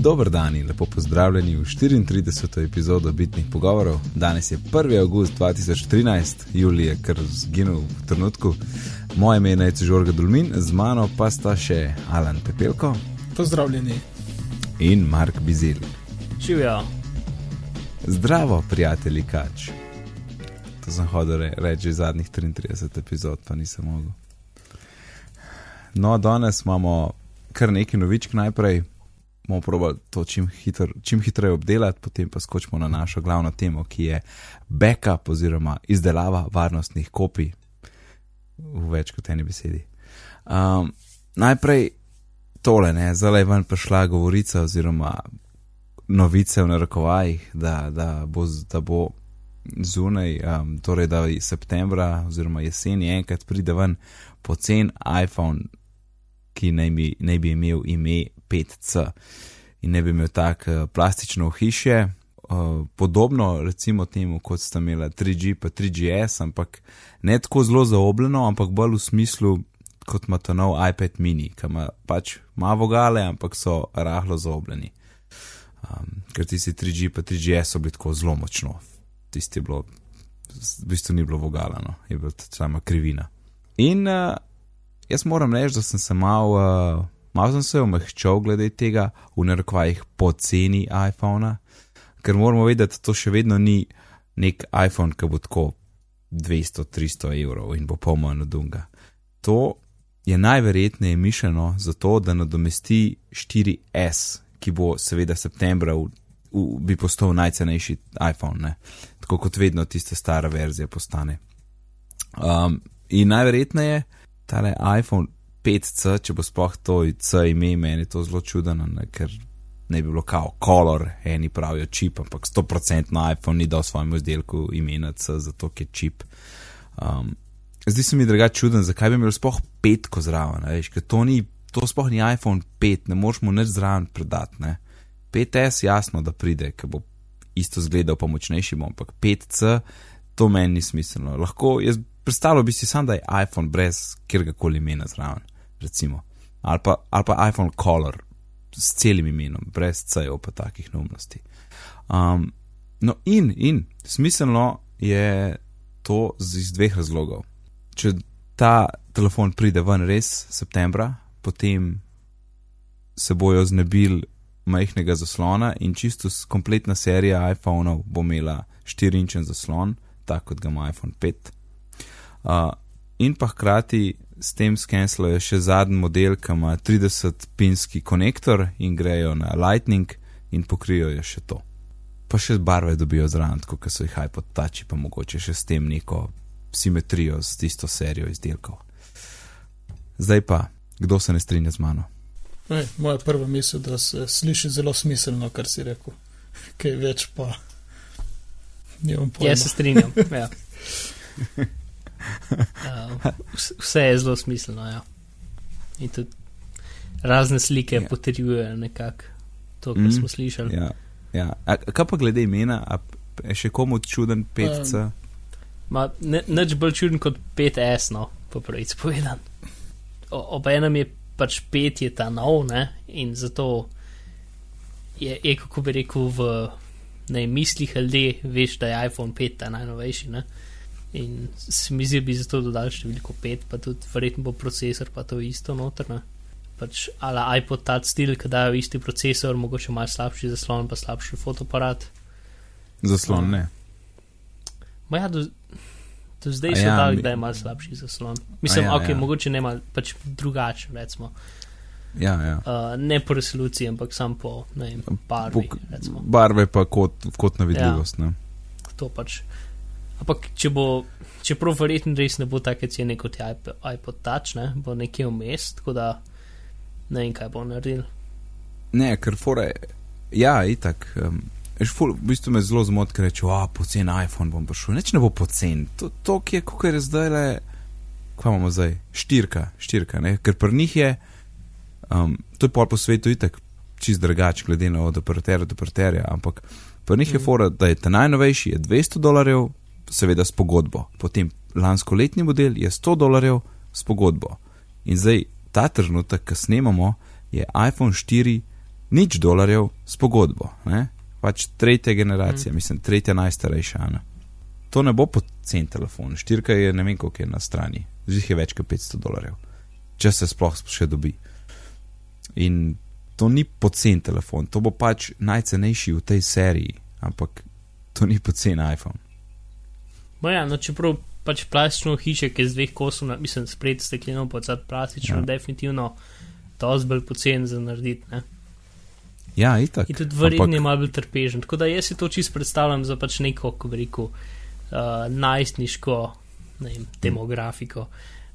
Dober dan in lepo pozdravljeni v 34. epizodo Bitnih pogovorov. Danes je 1. august 2013, Julij je kar zginil v trenutku. Moje ime je Žorga Dulmin, z mano pa sta še Alan Pepelko. Pozdravljeni. In Mark Bizil. Živijo. Zdravo, prijatelji Kač. To sem hodil re, reči zadnjih 33 epizod, pa nisem mogel. No, danes imamo kar nekaj novičk najprej bomo probali to čim, hitr, čim hitreje obdelati, potem pa skočimo na našo glavno temo, ki je backup oziroma izdelava varnostnih kopij v več kot eni besedi. Um, najprej tole, zdaj je ven prišla govorica oziroma novice v narekovajih, da, da, bo, da bo zunaj, um, torej da je septembra oziroma jeseni enkrat pride ven pocen iPhone, ki naj bi, naj bi imel ime 5C in ne bi imel tako uh, plastično ohišje, uh, podobno recimo temu, kot sta imela 3G pa 3GS, ampak ne tako zelo zaobljeno, ampak bolj v smislu, kot ima ta nov iPad mini, ki ima pač malo vogale, ampak so rahlo zaobljeni. Um, ker tisti 3G pa 3GS so bili tako zelo močno, tisti je bilo, v bistvu ni bilo vogalano, je bila sama krivina. In uh, jaz moram reči, da sem se mal. Uh, Malo sem se omehčal glede tega, v narekovajih poceni iPhona, ker moramo vedeti, da to še vedno ni nek iPhone, ki bo tako 200-300 evrov in bo polno dunga. To je najverjetneje mišljeno zato, da nadomesti 4S, ki bo seveda septembra v, v, bi postal najcenejši iPhone, ne? tako kot vedno tista stara verzija postane. Um, in najverjetneje tale iPhone 5C, če bo sploh to C ime, meni je to zelo čudno, ker ne bi bilo kao color, eni pravijo čip, ampak 100% na iPhone ni dal svojemu izdelku imena C, zato je čip. Um, zdi se mi drugače čuden, zakaj bi imel sploh petko zraven, veš, ker to ni, to sploh ni iPhone 5, ne moš mu nič zraven predati, ne. 5S jasno, da pride, ker bo isto zgledal pa močnejši bom, ampak 5C, to meni ni smiselno. Lahko, jaz predstavljal bi si sam, da je iPhone brez kjerkoli imena zraven recimo. Ali pa, ali pa iPhone Color s celim imenom, brez C-jev, pa takih neumnosti. Um, no, in, in, smiselno je to iz dveh razlogov. Če ta telefon pride ven res septembra, potem se bojo znebili majhnega zaslona in čisto kompletna serija iPhone-ov bo imela 4-inčen zaslon, tako kot ga ima iPhone 5. Uh, in pa hkrati s tem skenslajo še zadnji model, ki ima 30-pinski konektor in grejo na Lightning in pokrijo še to. Pa še barve dobijo zraven, kot so jih iPod tači, pa mogoče še s tem neko simetrijo z tisto serijo izdelkov. Zdaj pa, kdo se ne strinja z mano? Ej, moja prva misel, da se sliši zelo smiselno, kar si rekel. Kaj več pa. Jaz se strinjam. Ja. Uh, vse je zelo smiselno. Ja. In tudi razne slike ja. potrjujejo nekako to, kar mm, smo slišali. Ja, ja. A, kaj pa glede imena, a je še komu čuden 5C? Um, Neč bolj čuden kot 5S, no, po pravici povedan. Obenem je pač 5 je ta nov, ne, in zato je, je kako bi rekel, v ne, mislih ljudi, veš, da je iPhone 5 ta najnovejši, ne. In se mi zdi, da bi zato dodal številko 5, pa tudi verjetno bo procesor pa to isto notrno. Pač ali iPod ta stil, ki dajo isti procesor, mogoče malo slabši zaslon, pa slabši fotoaparat. Zaslon ne. Ma ja, do, do zdaj so ja, dali, da je malo slabši zaslon. Mislim, ja, ok, ja. mogoče ne malo, pač drugače, recimo. Ja, ja. Uh, ne po resoluciji, ampak sam po ne, barvi. Po, barve pa kot, kot na vidljivost. Ja. To pač. Ampak če bo, čeprav verjetno res ne bo take cene kot je iPod Touch, ne, bo nekje vmes, tako da ne vem, kaj bo naredil. Ne, ker fore, ja, itak. Um, ful, v bistvu me zelo zmot, ker reče, a pocen iPhone bom prišel. Neč ne bo pocen. To, to ki je, kako je zdaj le, kva imamo zdaj, štirka, štirka, ne, ker pri njih je, um, to je pol po svetu itak čist drugač, glede na od operaterja do operaterja, ampak pri njih mm. je fora, da je ta najnovejši, je 200 dolarjev, seveda s pogodbo. Potem lansko letni model je 100 dolarjev s pogodbo. In zdaj ta trenutek, ki snemamo, je iPhone 4 nič dolarjev s pogodbo, ne? pač tretja generacija, mm. mislim, tretja najstarejša. Ne? To ne bo pocen telefon, štirka je ne vem, koliko je na strani, zdaj je več kot 500 dolarjev, če se sploh še dobi. In to ni pocen telefon, to bo pač najcenejši v tej seriji, ampak to ni pocen iPhone. Moja, no, čeprav pač plastično hiše, ki je z dveh kosov, mislim, spred stekleno, pa sad plastično, ja. definitivno to zbolj pocen za narediti. Ne? Ja, itak. In tudi verjetno ampak... je malo bolj trpežen. Tako da jaz si to čisto predstavljam za pač neko, ko bi rekel, uh, najstniško ne vem, demografiko.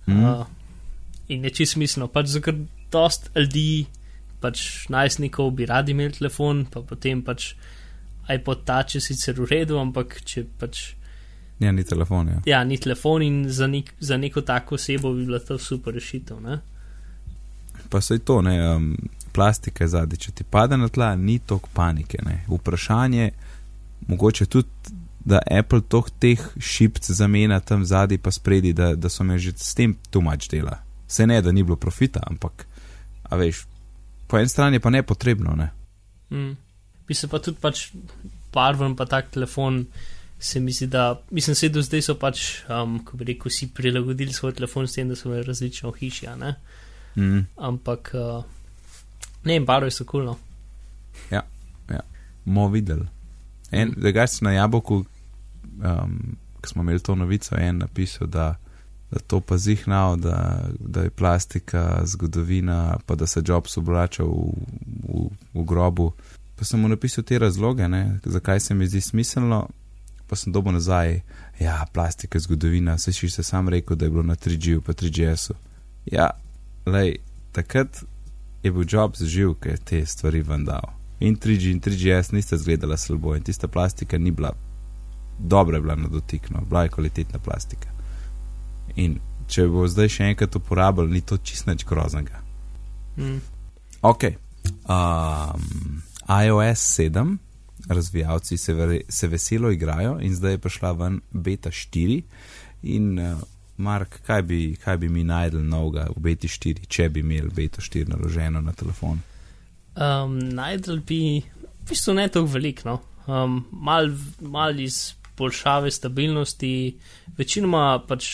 Mm. Uh, in je čisto smiselno, pač za kar dost ljudi, pač najstnikov bi radi imeli telefon, pa potem pač iPod Touch je sicer v redu, ampak če pač. Ja, ni telefon. Ja, ja ni telefon in za, nek, za neko tako osebo bi bila to super rešitev. Ne? Pa se je to, ne. Um plastika je zadnji, če ti pade na tla, ni tok panike. Ne. Vprašanje, mogoče tudi, da Apple toh teh šipc zamenja tam zadnji, pa spredi, da, da so me že s tem tumač dela. Se ne, da ni bilo profita, ampak, a veš, po eni strani pa ne potrebno. Ne. Mm. Bi se pa tudi pač barven, pa tak telefon. Se mi zdi, da mislim, da zdaj so pač, um, ko bi rekel, si prilagodili svoj telefon s tem, da so imeli različne hiše. Mm. Ampak uh, Ne, barve so kulno. Cool, ja, ja. mo videl. En, mm. da si na jabolku, um, ko smo imeli to novico, en napisal, da, da to pa zihnal, da, da je plastika zgodovina, pa da se Jobs obrača v, v, v grobu. Pa sem mu napisal te razloge, ne, zakaj se mi zdi smiselno, pa sem dobo nazaj. Ja, plastika zgodovina, se si se sam rekel, da je bilo na 3G-u, pa 3GS-u. Ja, lej, takrat je bil Jobs živ, ki je te stvari vendal. In 3G in 3GS niste zgledali slabo in tista plastika ni bila dobra, bila na dotik, no, bila je kvalitetna plastika. In če bo zdaj še enkrat uporabljal, ni to čist nič groznega. Mm. Ok. Um, iOS 7, razvijalci se, ver, se veselo igrajo in zdaj je prišla ven beta 4 in uh, Mark, kaj bi, kaj bi mi najdel novega v BT4, če bi imeli BT4 naloženo na telefon? Um, najdel bi, v bistvu ne tako veliko, no. um, mal, mal iz boljšave stabilnosti, večinoma pač,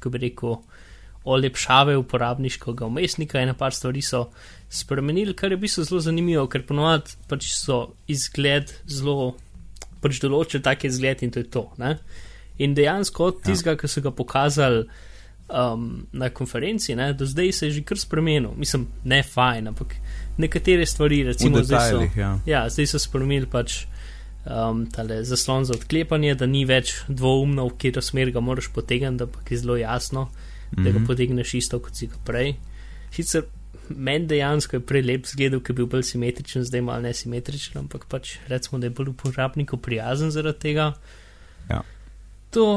ko bi rekel, olepšave uporabniškega umestnika, ena par stvari so spremenili, kar je v bistvu zelo zanimivo, ker ponovadi pač so izgled zelo, pač določili take izgled in to je to. Ne? In dejansko od ja. tistega, ki so ga pokazali um, na konferenci, ne, do zdaj se je že kar spremenil. Mislim, ne fajn, ampak nekatere stvari, recimo, zdaj so, ja. Ja, zdaj so spremenili pač um, zaslon za odklepanje, da ni več dvoumno, v katero smer ga moraš potegniti, ampak je zelo jasno, mm -hmm. da ga mhm. potegneš isto kot si ga prej. Sicer meni dejansko je prej lep zgled, ki je bil bolj simetričen, zdaj malo nesimetričen, ampak pač recimo, da je bolj uporabniku prijazen zaradi tega. Ja to,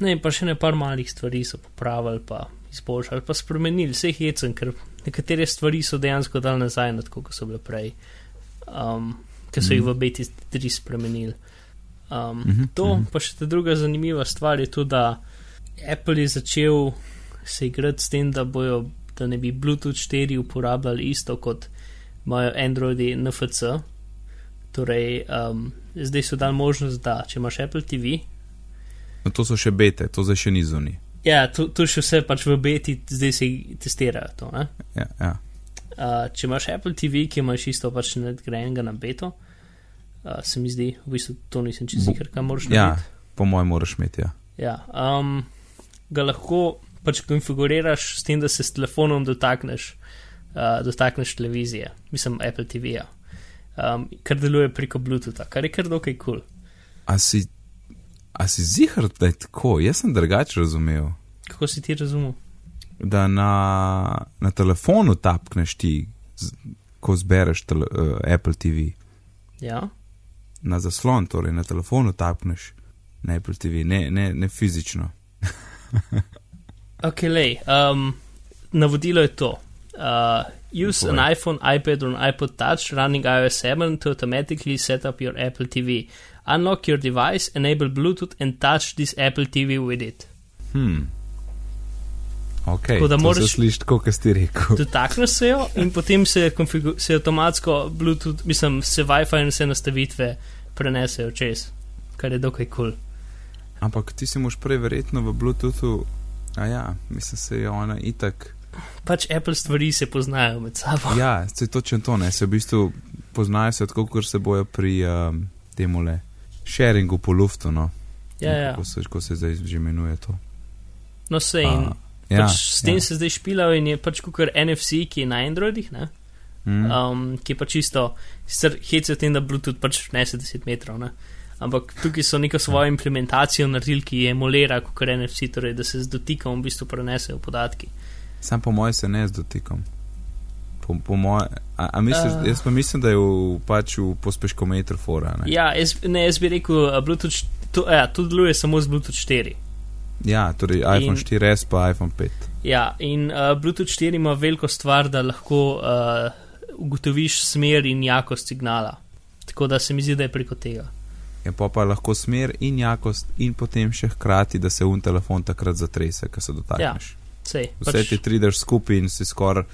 ne, pa še ne par malih stvari so popravili, pa izboljšali, pa spremenili, vse hecen, ker nekatere stvari so dejansko dal nazaj, kot so bile prej, um, ker so mm. jih v BT3 spremenili. Um, mm -hmm, to, mm -hmm. pa še ta druga zanimiva stvar je to, da Apple je začel se igrati s tem, da bojo, da ne bi Bluetooth 4 uporabljali isto kot imajo Androidi NFC. Torej, um, zdaj so dali možnost, da če imaš Apple TV, No, to so še bete, to zdaj še ni zunaj. Ja, to, to še vse pač v beti, zdaj se testirajo. To, ja, ja. Uh, če imaš Apple TV, ki imaš isto pač nadgrajenega na beto, uh, se mi zdi, v bistvu to nisem čez jih, kaj moraš narediti. Ja, po mojem moraš imeti. Ja. Ja, um, ga lahko pač konfiguriraš s tem, da se s telefonom dotakneš, uh, dotakneš televizije, mislim Apple TV-ja, um, kar deluje preko Bluetootha, kar je kar dokaj kul. Cool. A si A si zihar, da je tako? Jaz sem drugače razumel. Kako si ti razumel? Da na, na telefonu tapkneš ti, z, ko zbereš tele, uh, Apple TV. Ja. Na zaslon, torej na telefonu tapkneš na Apple TV, ne, ne, ne fizično. ok, lej. Um, navodilo je to. Uh, use Boy. an iPhone, iPad or an iPod Touch running iOS 7 to automatically set up your Apple TV. Unlock your device, enable Bluetooth, and touch this Apple TV with it. Hmm. Okay, Tako da moraš- tako, kot si rekel. Dotakneš se jo in potem se, se avtomatsko Bluetooth, mislim, se WiFi in vse nastavitve prenesejo čez, kar je dokaj kul. Cool. Ampak ti si moš prej verjetno v Bluetoothu, a ja, mislim, se je ona itak. Pač Apple stvari se poznajo med sabo. Ja, se točno to ne, se v bistvu poznajo se tako, kot se bojo pri um, temule sharingu po luftu, no. Ja, ja. Kako se, kako se zdaj že imenuje to. No, se in A, ja, pač s tem ja. se zdaj špilajo in je pač kot NFC, ki je na Androidih, ne? Mm. um, ki je pa čisto, sicer hece o tem, da Bluetooth pač nese 10 metrov, ne? Ampak tukaj so neko svojo implementacijo naredili, ki emulira kot NFC, torej da se z dotikom v bistvu prenesejo podatki. Sam po mojem se ne z dotikom. Po, po moje, a, a misliš, Ah. jaz pa mislim, da je v, pač v pospeškometru fora. Ne? Ja, jaz, ne, jaz bi rekel, uh, Bluetooth, to, ja, to deluje samo z Bluetooth 4. ja, torej iPhone In- 4S pa iPhone 5. Ja, in uh, Bluetooth 4 ima veliko stvar, da lahko uh, ugotoviš smer in jakost signala. Tako da se mi zdi, da je preko tega. Je pa pa lahko smer in jakost, in potem še hkrati, da se un telefon takrat zatrese, ko se dotakneš. Sej, Vse pač... ti tri daš skupaj in si skoraj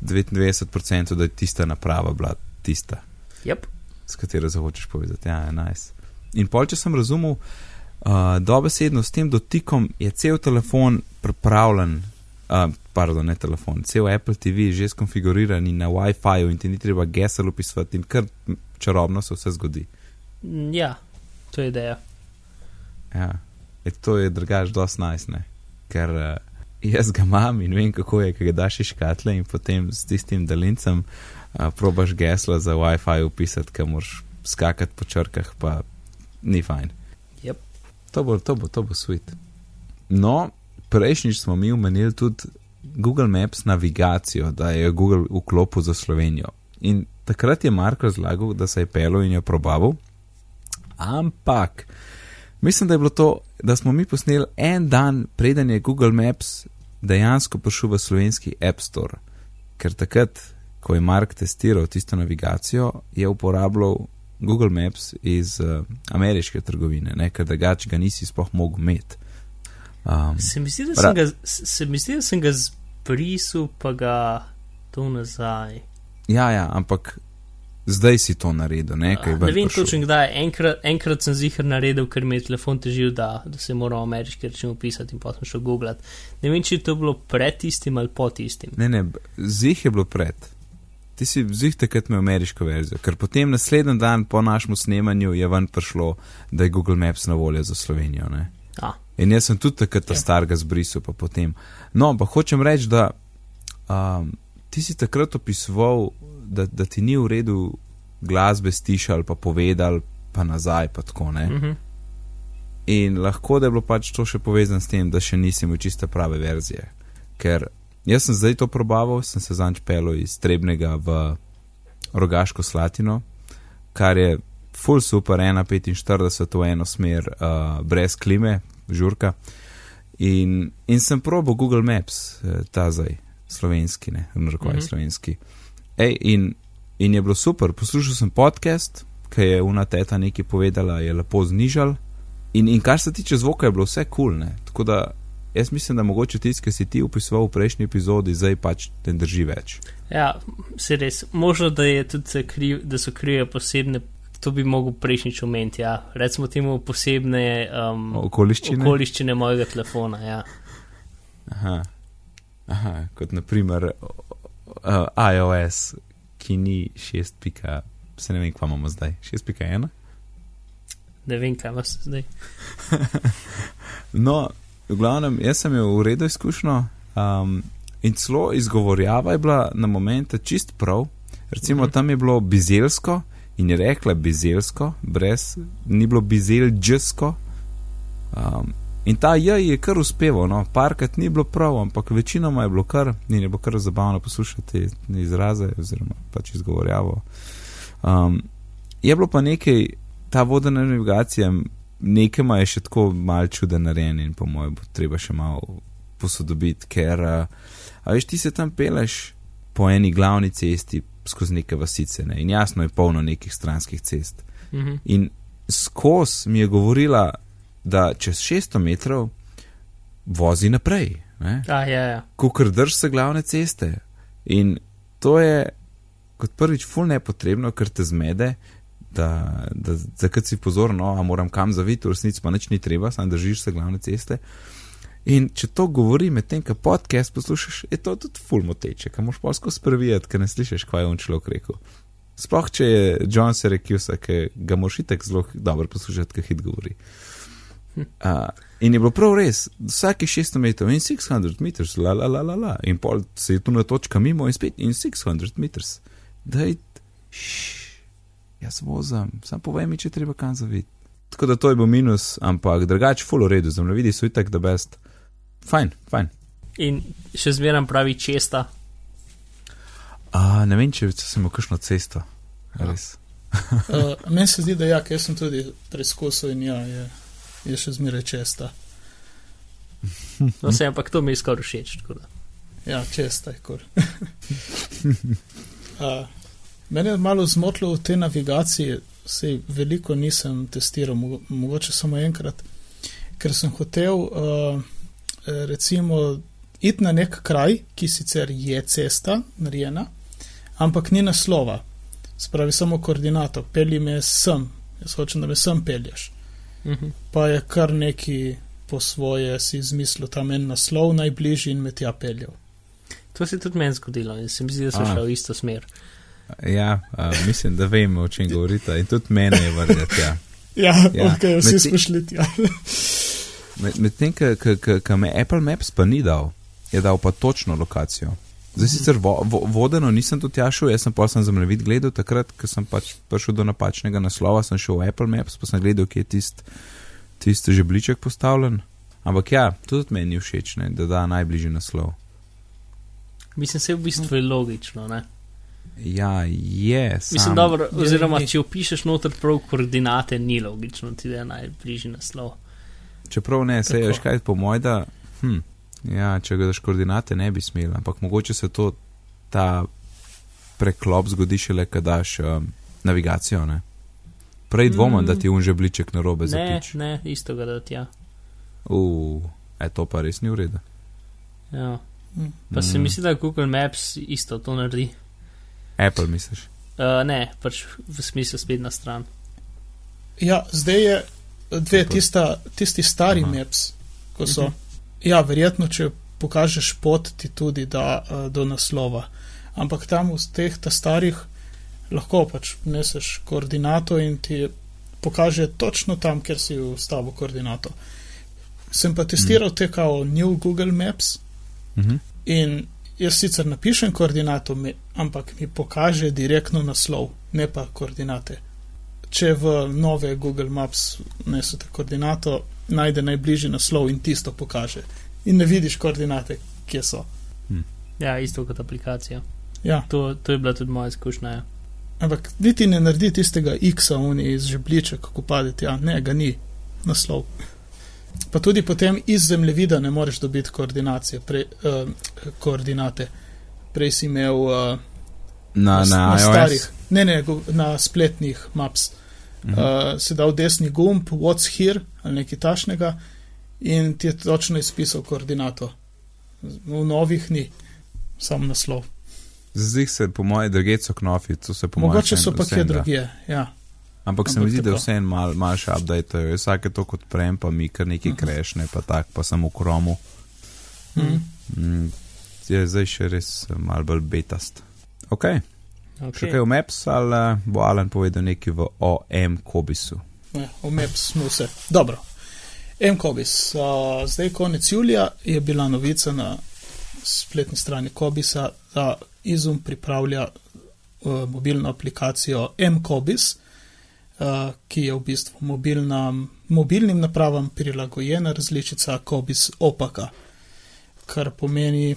99%, da je tista naprava bila tista, Yep. s katero se hočeš povezati. Ja, je nice. In pol, če sem razumel, uh, dobesedno s tem dotikom je cel telefon pripravljen, uh, pardon, ne telefon, cel Apple TV je že skonfiguriran in na WiFi-ju in ti ni treba gesel upisovati in kar čarobno se vse zgodi. Mm, Ja, to je ideja. Ja, e, to je drugač dosti nice, ne? ker uh, jaz ga imam in vem, kako je, ki ga daš iz škatle in potem s tistim delincem uh, probaš gesla za WiFi upisati, ki moraš skakati po črkah, pa ni fajn. Yep. To bo, to bo, to bo sweet. No, prejšnjič smo mi omenili tudi Google Maps navigacijo, da je Google vklopil za Slovenijo. In takrat je Mark razlagal, da se je pelil in jo probavil, ampak mislim, da je bilo to, da smo mi posneli en dan, preden je Google Maps dejansko prišel v slovenski App Store. Ker takrat, ko je Mark testiral tisto navigacijo, je uporabljal Google Maps iz uh, ameriške trgovine, ne? ker drugače ga nisi sploh mogel imeti. Um, Se mi zdi, da sem ga, se mi zdi, da sem ga zbrisal, pa ga tu nazaj. ja, ja, ampak zdaj si to naredil, ne? Ah, Ne vem točno kdaj, enkrat, enkrat sem zihar naredil, ker mi je telefon težil, da, da se moram ameriški račun upisati in pa sem šel googlat. Ne vem, če je to bilo pred tistim ali po tistim. Ne, ne, zih je bilo pred. Ti si zih takrat imel ameriško verzijo, ker potem naslednji dan po našem snemanju je ven prišlo, da je Google Maps na voljo za Slovenijo. Ne? A, In jaz sem tudi takrat ta Ja. starega zbrisal, pa potem. No, pa hočem reči, da um, ti si takrat opisoval, da, da ti ni v redu glasbe stišal, pa povedal, pa nazaj, pa tako ne. uh -huh. In lahko da je bilo pač to še povezano s tem, da še nisem imel čiste prave verzije. Ker jaz sem zdaj to probaval, sem se zanč pelil iz Trebnega v Rogaško Slatino, kar je full super, 1,45 v eno smer, uh, brez klime, žurka. In, in sem probil Google Maps, eh, ta zdaj, slovenski, ne, narekovaj Mhm. mhm. slovenski. Ej, in, in je bilo super, poslušal sem podcast, ki je una teta nekaj povedala, je lepo znižal. In, in kar se tiče zvoka, je bilo vse kul. Cool, Tako da jaz mislim, da mogoče tisti, ki si ti opisoval v prejšnji epizodi, zdaj pač ne drži več. Ja, se res. Možno, da, kriv, da so krive posebne, to bi mogel prejšnjič omeniti. Ja. Recimo temu posebne um, Okoliščine. okoliščine mojega telefona. Ja. Aha. Aha, kot naprimer uh, iOS, ki ni 6. Pika, se ne vem, kva imamo zdaj. 6.1. Ne vem, kaj imaš zdaj. No, v glavnem, jaz sem imel v redu izkušnjo um, in celo izgovorjava je bila na momente čist prav. Recimo Mhm. tam je bilo bizelsko in je rekla bizelsko, brez, ni bilo bizelđsko. Um, in ta J je kar uspeval, no, parkrat ni bilo prav, ampak večinoma je bilo kar je bilo kar zabavno poslušati izraze oziroma pač izgovorjavo. Um, je bilo pa nekaj, ta vodena navigacija, nekaj ima je še tako mal čuden narejen in po mojem bo treba še malo posodobiti, ker, uh, a veš, ti se tam peleš po eni glavni cesti skozi neke vasice ne? in jasno je polno nekih stranskih cest. Mhm. In skos mi je govorila, da čez 600 metrov vozi naprej, Ne? A, ja, ja. Kukor drž se glavne ceste. In to je kot prvič ful nepotrebno, ker te zmede, da, da zakaj si pozorno, a moram kam zaviti, v resnici pa nič ni treba, samo držiš se glavne ceste. In če to govori medtem, ko podcast poslušaš, je to tudi ful moteče, kam moš pa skozi prvijat, ker ne slišiš, kaj je on človek rekel. Sploh če je John Syracuse, ki ga moš itek zelo dobro poslušati, kaj hit govori. Uh, in je bilo prav res, vsake 600 metrov in 600 metrov, la la la la la, in pol se je tu na točka mimo in spet in 600 metrov. Daj, šš, jaz vozam, sam povej mi, če treba kam zaviti. Tako da to je bil minus, ampak drugače, full redu, zemljevidi so itak the best. Fajn, fajn. In še zmeraj pravi česta. Uh, ne vem, če sem imel kakšno cesto. Res. Uh, meni se zdi, da ja, ker sem tudi preizkusil in ja, je, je še zmeraj česta. No, se ampak to mi je skoraj všeč. Ja, česta je kor. uh, mene je malo zmotilo v tej navigaciji, sej veliko nisem testiral, mo mogoče samo enkrat, ker sem hotel uh, recimo iti na nek kraj, ki sicer je cesta narejena, ampak ni naslova. Spravi samo koordinato, pelji me sem, jaz hočem, da me sem pelješ. Mhm. Pa je kar neki po svoje si izmislil tam en naslov najbližji in me tja peljal. To se je tudi meni zgodilo in se mi zdi, da so A. šli v isto smer. Ja, uh, mislim, da vem, o čem govorite. In tudi mene je vrgati. Ja. Ja, Ja, ok, vsi smo šli tja. Medtem, med ko me Apple Maps pa ni dal, je dal pa točno lokacijo. Zdaj sicer vo, vo, vodeno nisem tu tja šel, jaz sem pa sem zemljevid gledal takrat, ko sem pač prišel do napačnega naslova, sem šel v Apple Maps, pa sem gledal, kje je tist, tist žebliček postavljen. Ampak ja, to tudi meni ni všeč, ne, da da najbližji naslov. Mislim, se v bistvu je logično. Ne? Ja, je. Sam, Mislim, dobro, Je, oziroma če opišeš noter prav koordinate, ni logično, ti da je najbližji naslov. Čeprav ne, se je škaj po moj, da, hm, ja, če ga daš koordinate, ne bi smel, ampak mogoče se to, ta preklop zgodi šele, ko daš um, navigacijo, ne. Prej dvomim, Mm. da ti un žebliček na robe Ne, zapič. ne, isto ga da tja. Uf, e to pa res ni v redu. Ja. Mm. Pa se Mm. mi zdi, da Google Maps isto to naredi. Apple misliš? Uh, ne, pač v smislu spet na stran. Ja, zdaj je dve, Super. tista, tisti stari Aha. maps, ko so. Mhm. Ja, verjetno, če pokažeš pot, ti tudi da uh, do naslova. Ampak tam v teh ta starih lahko pač neseš koordinato in ti pokaže točno tam, kjer si vstavil koordinato. Sem pa testiral te kao New Google Maps Mhm. in jaz sicer napišem koordinato, ampak mi pokaže direktno naslov, ne pa koordinate. Če v nove Google Maps nesete koordinato, najde najbližji naslov in tisto pokaže. In ne vidiš koordinate, kje so. Ja, isto kot aplikacija. Ja, To, to je bila tudi moja izkušnja. Ja. ampak niti ne naredi tistega X-a uni iz žebliča, kako pade tja, ne, ga ni naslov. Pa tudi potem iz zemljevida ne moreš dobiti koordinacije, pre, uh, koordinate. Prej si imel uh, Na, na, na iOS. starih, ne, ne, na spletnih maps. Mhm. Uh, si dal desni gumb, what's here ali nekaj tašnega in ti je točno izpisal koordinato. V novih ni, sam naslov. Zdaj se po moje druge so knofi, to se po moje. Mogoče vseeno- so pa kje vseeno drugje. Ja. Ampak se mi zdi, da tako. vse en mal, mal še update, vsake to kot prem, pa mi kar neki Mhm. krešne, pa tak, pa sem v kromu. Mm. Mm, je zdaj še res eh, mal bolj betast. Ok, okay. še kaj v Maps ali eh, bo Alan povedal nekaj v OM Kobisu? Ja, v Maps smo vse. Dobro. MKOBIS. Uh, zdaj, konec julija, je bila novica na spletni strani Kobisa, da Izum pripravlja uh, mobilno aplikacijo MKOBIS, uh, ki je v bistvu mobilna, mobilnim napravam prilagojena različica Kobis opaka, kar pomeni,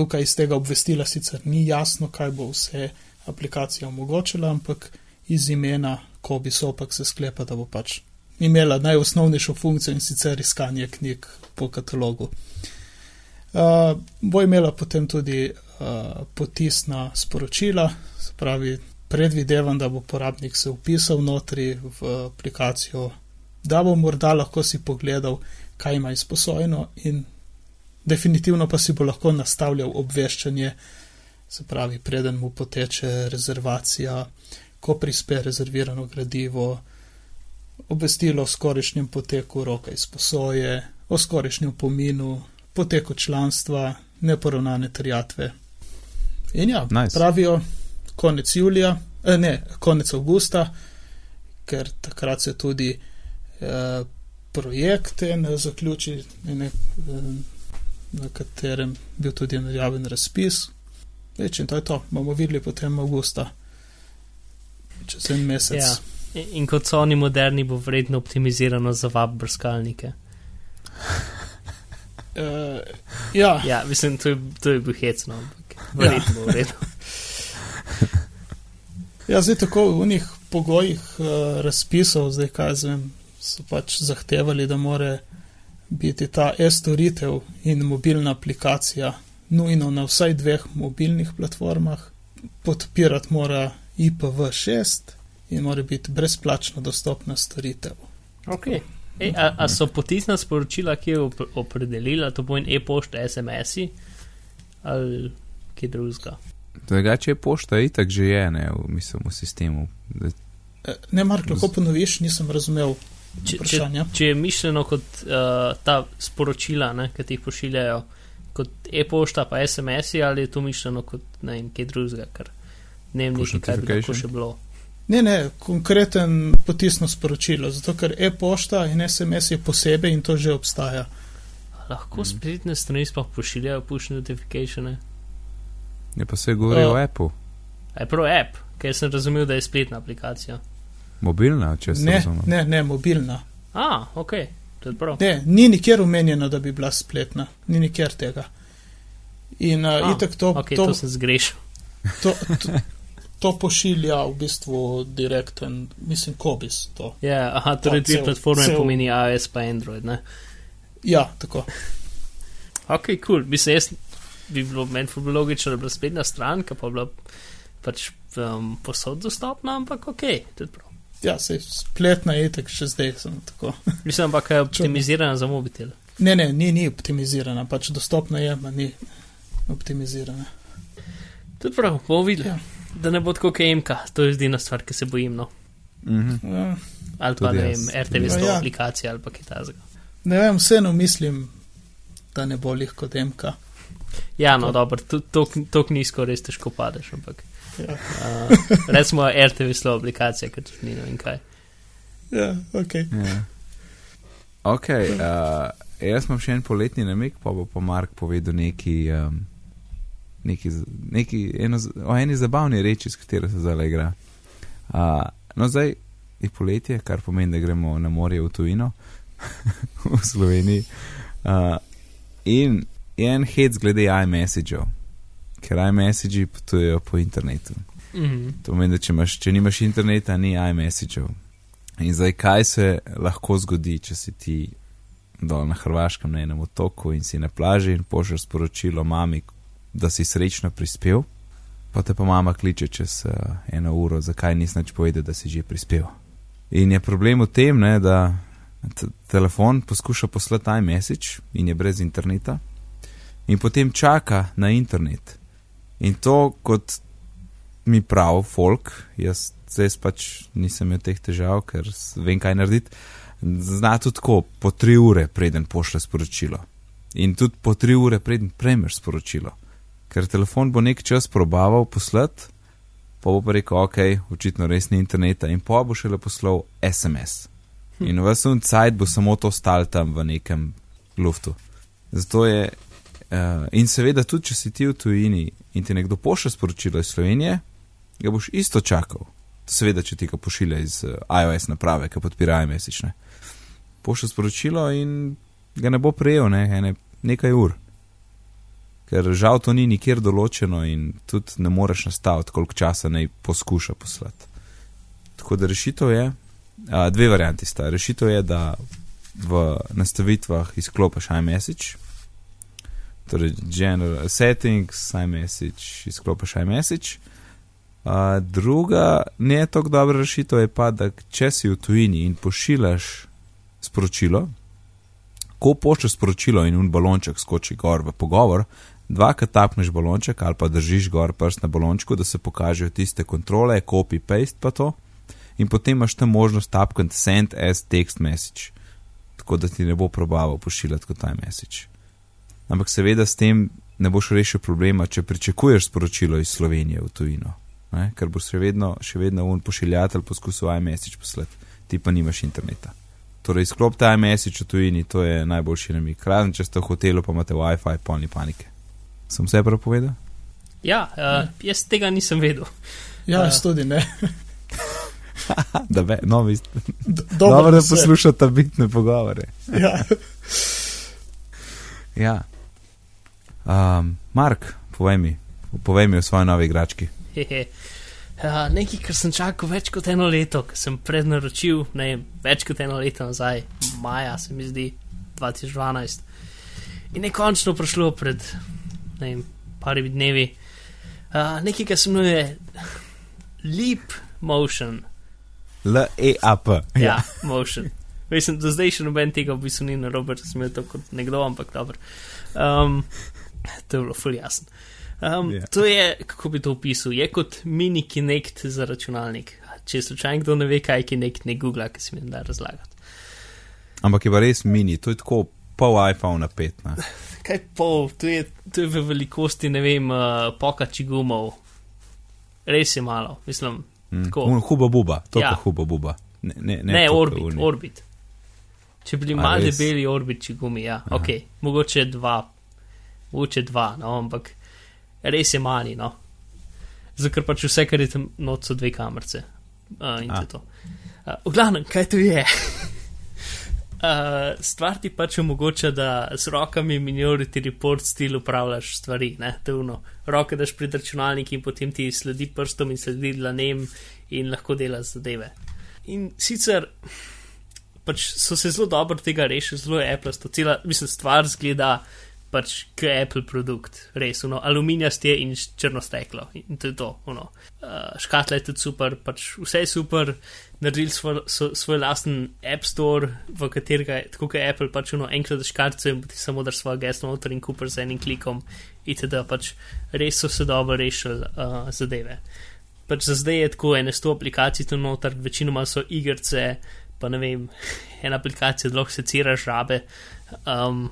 tukaj iz tega obvestila sicer ni jasno, kaj bo vse aplikacija omogočila, ampak iz imena Kobis opak se sklepa, da bo pač imela najosnovnejšo funkcijo in sicer iskanje knjig po katalogu. Uh, bo imela potem tudi uh, potisna sporočila, se pravi, predvidevam, da bo uporabnik se upisal notri v aplikacijo, da bo morda lahko si pogledal, kaj ima izposojeno in definitivno pa si bo lahko nastavljal obveščanje, se pravi, preden mu poteče rezervacija, ko prispe rezervirano gradivo, obvestilo o skorišnjem poteku roka izposoje, o skorišnjem pominu, poteku članstva, neporavnane terjatve. In ja, Nice. pravijo konec julija, eh, ne, konec avgusta, ker takrat se tudi eh, projekt en zaključi, ne, eh, na katerem bil tudi najaven razpis. Več in to je to, bomo videli potem avgusta, čez en mesec. Ja. In, kot so oni moderni, bo vredno optimizirano za vab brskalnike. Uh, ja, Ja, mislim, to je, to je bil hecno, ampak verjetno bo vredno. ja, zdaj tako v unih pogojih uh, razpisov, zdaj kaj jaz vem, so pač zahtevali, da more biti ta e-storitev in mobilna aplikacija nujno na vsaj dveh mobilnih platformah, podpirati mora IPv6 in mora biti brezplačno dostopna storitev. Okay. E, a, a so potisna sporočila, ki je op opredelila, to pomeni e-pošta, SMS-i ali kaj drugega? Drugače je pošta itak že je, ne, v, mislim, v sistemu. Ne, Mark, lahko ponoviš, nisem razumel Če, če, vprašanja. če je mišljeno kot uh, ta sporočila, ne, ki ti jih pošiljajo, kot e-pošta, pa SMS-i, ali je to mišljeno kot ne vem, kaj drugega, ne Push niti kaj bi lahko še bilo. Ne, ne, konkreten potisno sporočilo, zato ker e-pošta in SMS je posebej in to že obstaja. Lahko spletne strani sploh pošiljajo push notification. Je pa se govori Ja. o Apple, prav app, ker sem razumel, da je spletna aplikacija. Mobilna, če se Ne, razumem. ne, ne, mobilna. A, ok, to je prav. Ne, ni nikjer omenjeno, da bi bila spletna, ni nikjer tega. In uh, A, itak to, Ok, to, to sem zgrešil. to, to, to pošilja v bistvu direkten, mislim, kobis. To. Ja, aha, torej dve platforme cel- pomeni iOS pa Android, ne? Ja, tako. Ok, kul, cool. se jaz, bi bilo meni bolj logično, da bi bila spletna stran, ki pa bi bila pač um, posod dostopna, ampak ok, tudi prav. Ja, se spletna je itak še zdaj samo tako. Mislim, ampak je optimizirana za mobitel. Ne, ne, ni, ni optimizirana, pač dostopna je, ma ni optimizirana. Tudi prav, bomo videli. Ja. Da ne bo tako MK, to je edina stvar, ki se bojim. No. Mhm. Ja. Ali pa Tudi ne vem, RTV Ja, 100 ja. aplikacija ali pa kaj takega. Ne vem, vseeno mislim, da ne bo lih kot MK. Ja, no, To- dobro, tako nizko res težko padeš, ampak Ja, uh, recimo RTV 100 aplikacija, ker tudi ni no in kaj. ja ok. Ja. Ok, uh, jaz imam še en poletni namik, pa bo pa Mark povedal neki, um, neki, neki eno, o eni zabavni reči, s katero se zdaj igra. Uh, no, zdaj je poletje, kar pomeni, da gremo na morje v tujino, v Sloveniji. Uh, in je en hec glede iMessageov, ker iMessagi potujejo po internetu. Mhm. To pomeni, da če, imaš, če nimaš interneta, ni iMessageov. In zdaj, kaj se lahko zgodi, če si ti dol na Hrvaškem na enem otoku in si na plaži in pošlješ sporočilo mami, da si srečno prispel, pa te pa mama kliče čez uh, eno uro, zakaj nisi nič povedal, da si že prispel. In je problem v tem, ne, da telefon poskuša poslati iMessage in je brez interneta, in potem čaka na internet. In to kot mi prav, folk, jaz, jaz pač nisem imel teh težav, ker vem, kaj narediti. Zna tudi tako, po tri ure, preden pošle sporočilo. In tudi po tri ure, preden prejmeš sporočilo. Ker telefon bo nek čas probaval poslati, pa bo pa rekel, ok, očitno res ni interneta, in pa bo šele poslal SMS. In v vsem cajt bo samo to stal tam v nekem luftu. Zato je, uh, in seveda tudi, če si ti v tujini in ti nekdo pošlje sporočilo iz Slovenije, ga boš isto čakal. Seveda, če ti ga pošilja iz uh, iOS naprave, ki podpira iMessage. Pošlje sporočilo in ga ne bo prejel ne, ene, nekaj ur. Ker žal to ni nikjer določeno in tudi ne moreš nastaviti, koliko časa naj poskuša poslati. Tako da rešitev je, a, dve varianti sta. Rešitev je, da v nastavitvah izklopiš iMessage, torej general settings, iMessage, izklopiš iMessage. A, druga, ne tako dobra rešitev je pa, da če si v tujini in pošiljaš sporočilo, Ko pošlješ sporočilo in un balonček skoči gor v pogovor, dvakrat tapneš balonček ali pa držiš gor prst na balončku, da se pokažejo tiste kontrole, copy, paste pa to. In potem imaš tam možnost tapkati send as text message, tako da ti ne bo probaval pošiljati kot taj message. Ampak seveda s tem ne boš rešil problema, če pričakuješ sporočilo iz Slovenije v tujino, ne? ker boš še vedno, še vedno un pošiljatelj poskusil iMessage poslati, ti pa nimaš interneta. Torej, sklop ta iMessage v tujini, to je najboljši namik. Razen če ste v hotelu, pa imate WiFi, polni panike. Sem vse prav povedal? Ja, uh, jaz tega nisem vedel. Ja, jaz tudi ne. da ve, no, vi, D- dobro, da se- poslušate bitne pogovore. Ja. Ja. Um, Mark, povej mi, povej mi o svoji novi igrački. Hehe. Uh, nekaj, kar sem čakal več kot eno leto, ker sem prednaročil, ne vem, več kot eno leto nazaj, maja se mi zdi, 2012. In je končno prišlo pred, ne vem, parimi dnevi. Uh, nekaj, kar se imenuje Leap Motion. L-E-A-P. Ja, motion. Mislim, do zdaj še noben tega v bistvu ni na Robert, sem to kot nekdo, ampak dobro. Um, to je bilo ful jasno. Um, Ja. yeah. To je, kako bi to opisal, je kot mini Kinect za računalnik. Če slučajno kdo ne ve, kaj je Kinect, ne googla, ki se mi da razlagati. Ampak je pa res mini, to je tako pol iPhone 5. Ne? Kaj pol, to je, to je v velikosti, ne vem, uh, pokači gumov. Res je malo, mislim. Mm. Tako. Un huba buba, to je Ja. ja. huba buba. Ne, ne, Ne, ne, orbit, uni. orbit. Če bi bili malo debeli orbiči gumi, ja, Aha. ok, mogoče dva, mogoče dva, no, ampak res je mali, no. Zato ker pač vse, kar je tam noč, so dve kamerce. Uh, in to je to. Uh, v glavnem, kaj to je? Uh, stvar ti pač omogoča, da z rokami Minority Report stil upravljaš stvari, ne, tevno. Roke daš pred računalnik in potem ti sledi prstom in sledi dlanem in lahko delaš zadeve. In sicer pač so se zelo dobro tega rešili, zelo je Apple, to cela, mislim, stvar zgleda pač kot Apple produkt, res, ono, aluminijast je in črno steklo in to je to, ono. Uh, škatla je tudi super, pač vse je super, naredili svoj, svoj lasten App Store, v katerega je, tako kot Apple, pač ono, enkrat daš kartico in ti samo daš svoje geslo noter in kupaš z enim klikom, itd. pač res so se dobro rešili uh, zadeve. Pač za zdaj je tako, ene sto aplikacij tu noter, večinoma so igrice, pa ne vem, ena aplikacija, da lahko seciraš žabe, um,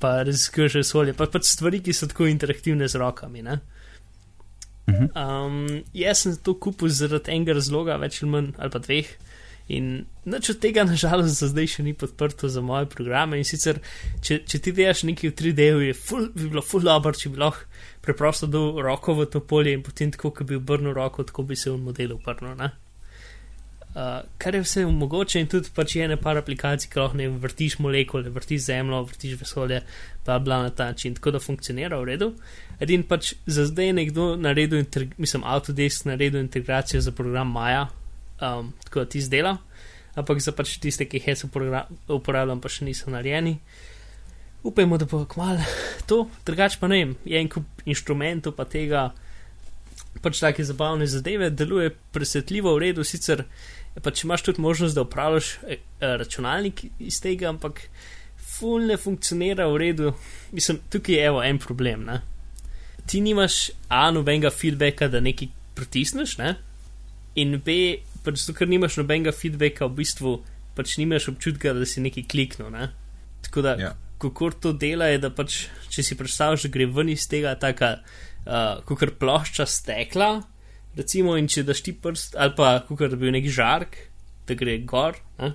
pa raziskuješ vesolje, pa pač stvari, ki so tako interaktivne z rokami. Ne? Mhm. Um, jaz sem to kupil zaradi enega razloga, več ali manj, ali pa dveh. In nič od tega, nažalost, za zdaj še ni podprto za moje programe. In sicer, če, če ti delaš nekaj v 3D-ju, je ful, bi bilo ful dobro, če bi lahko preprosto dal roko v to polje in potem tako, kot bi obrnil roko, tako bi se v modelu obrnil. Uh, kar je vse mogoče in tudi pač je ene par aplikacij, ki lahko vrtiš molekule, vrtiš zemljo, vrtiš vesolje, bla bla na ta način, tako da funkcionira v redu. Edin pač za zdaj je nekdo naredil, mislim, Autodesk naredil integracijo za program Maja, um, tako da ti zdela, ampak za pač tiste, ki jih jaz uporabljam, pa še niso narejeni. Upajmo, da bo kmalo to, drugače pa ne vem, je en kup inštrumentov pa tega, pač take zabavne zadeve, deluje presvetljivo v redu, sicer pač imaš tudi možnost, da upravljaš eh, eh, računalnik iz tega, ampak ful ne funkcionira v redu. Mislim, tukaj je evo en problem, ne. Ti nimaš A nobenega feedbacka, da nekaj pritisneš, ne? In B, pač zato, ker nimaš nobenega feedbacka, v bistvu pač nimaš občutka, da si nekaj kliknil, ne? Tako da, Ja. kako to dela, je, da pač, če si predstavljaš, da gre ven iz tega taka, uh, kot plošča stekla, recimo, in če daš ti prst, ali pa kot da bi bil nek žark, da gre gor, ne?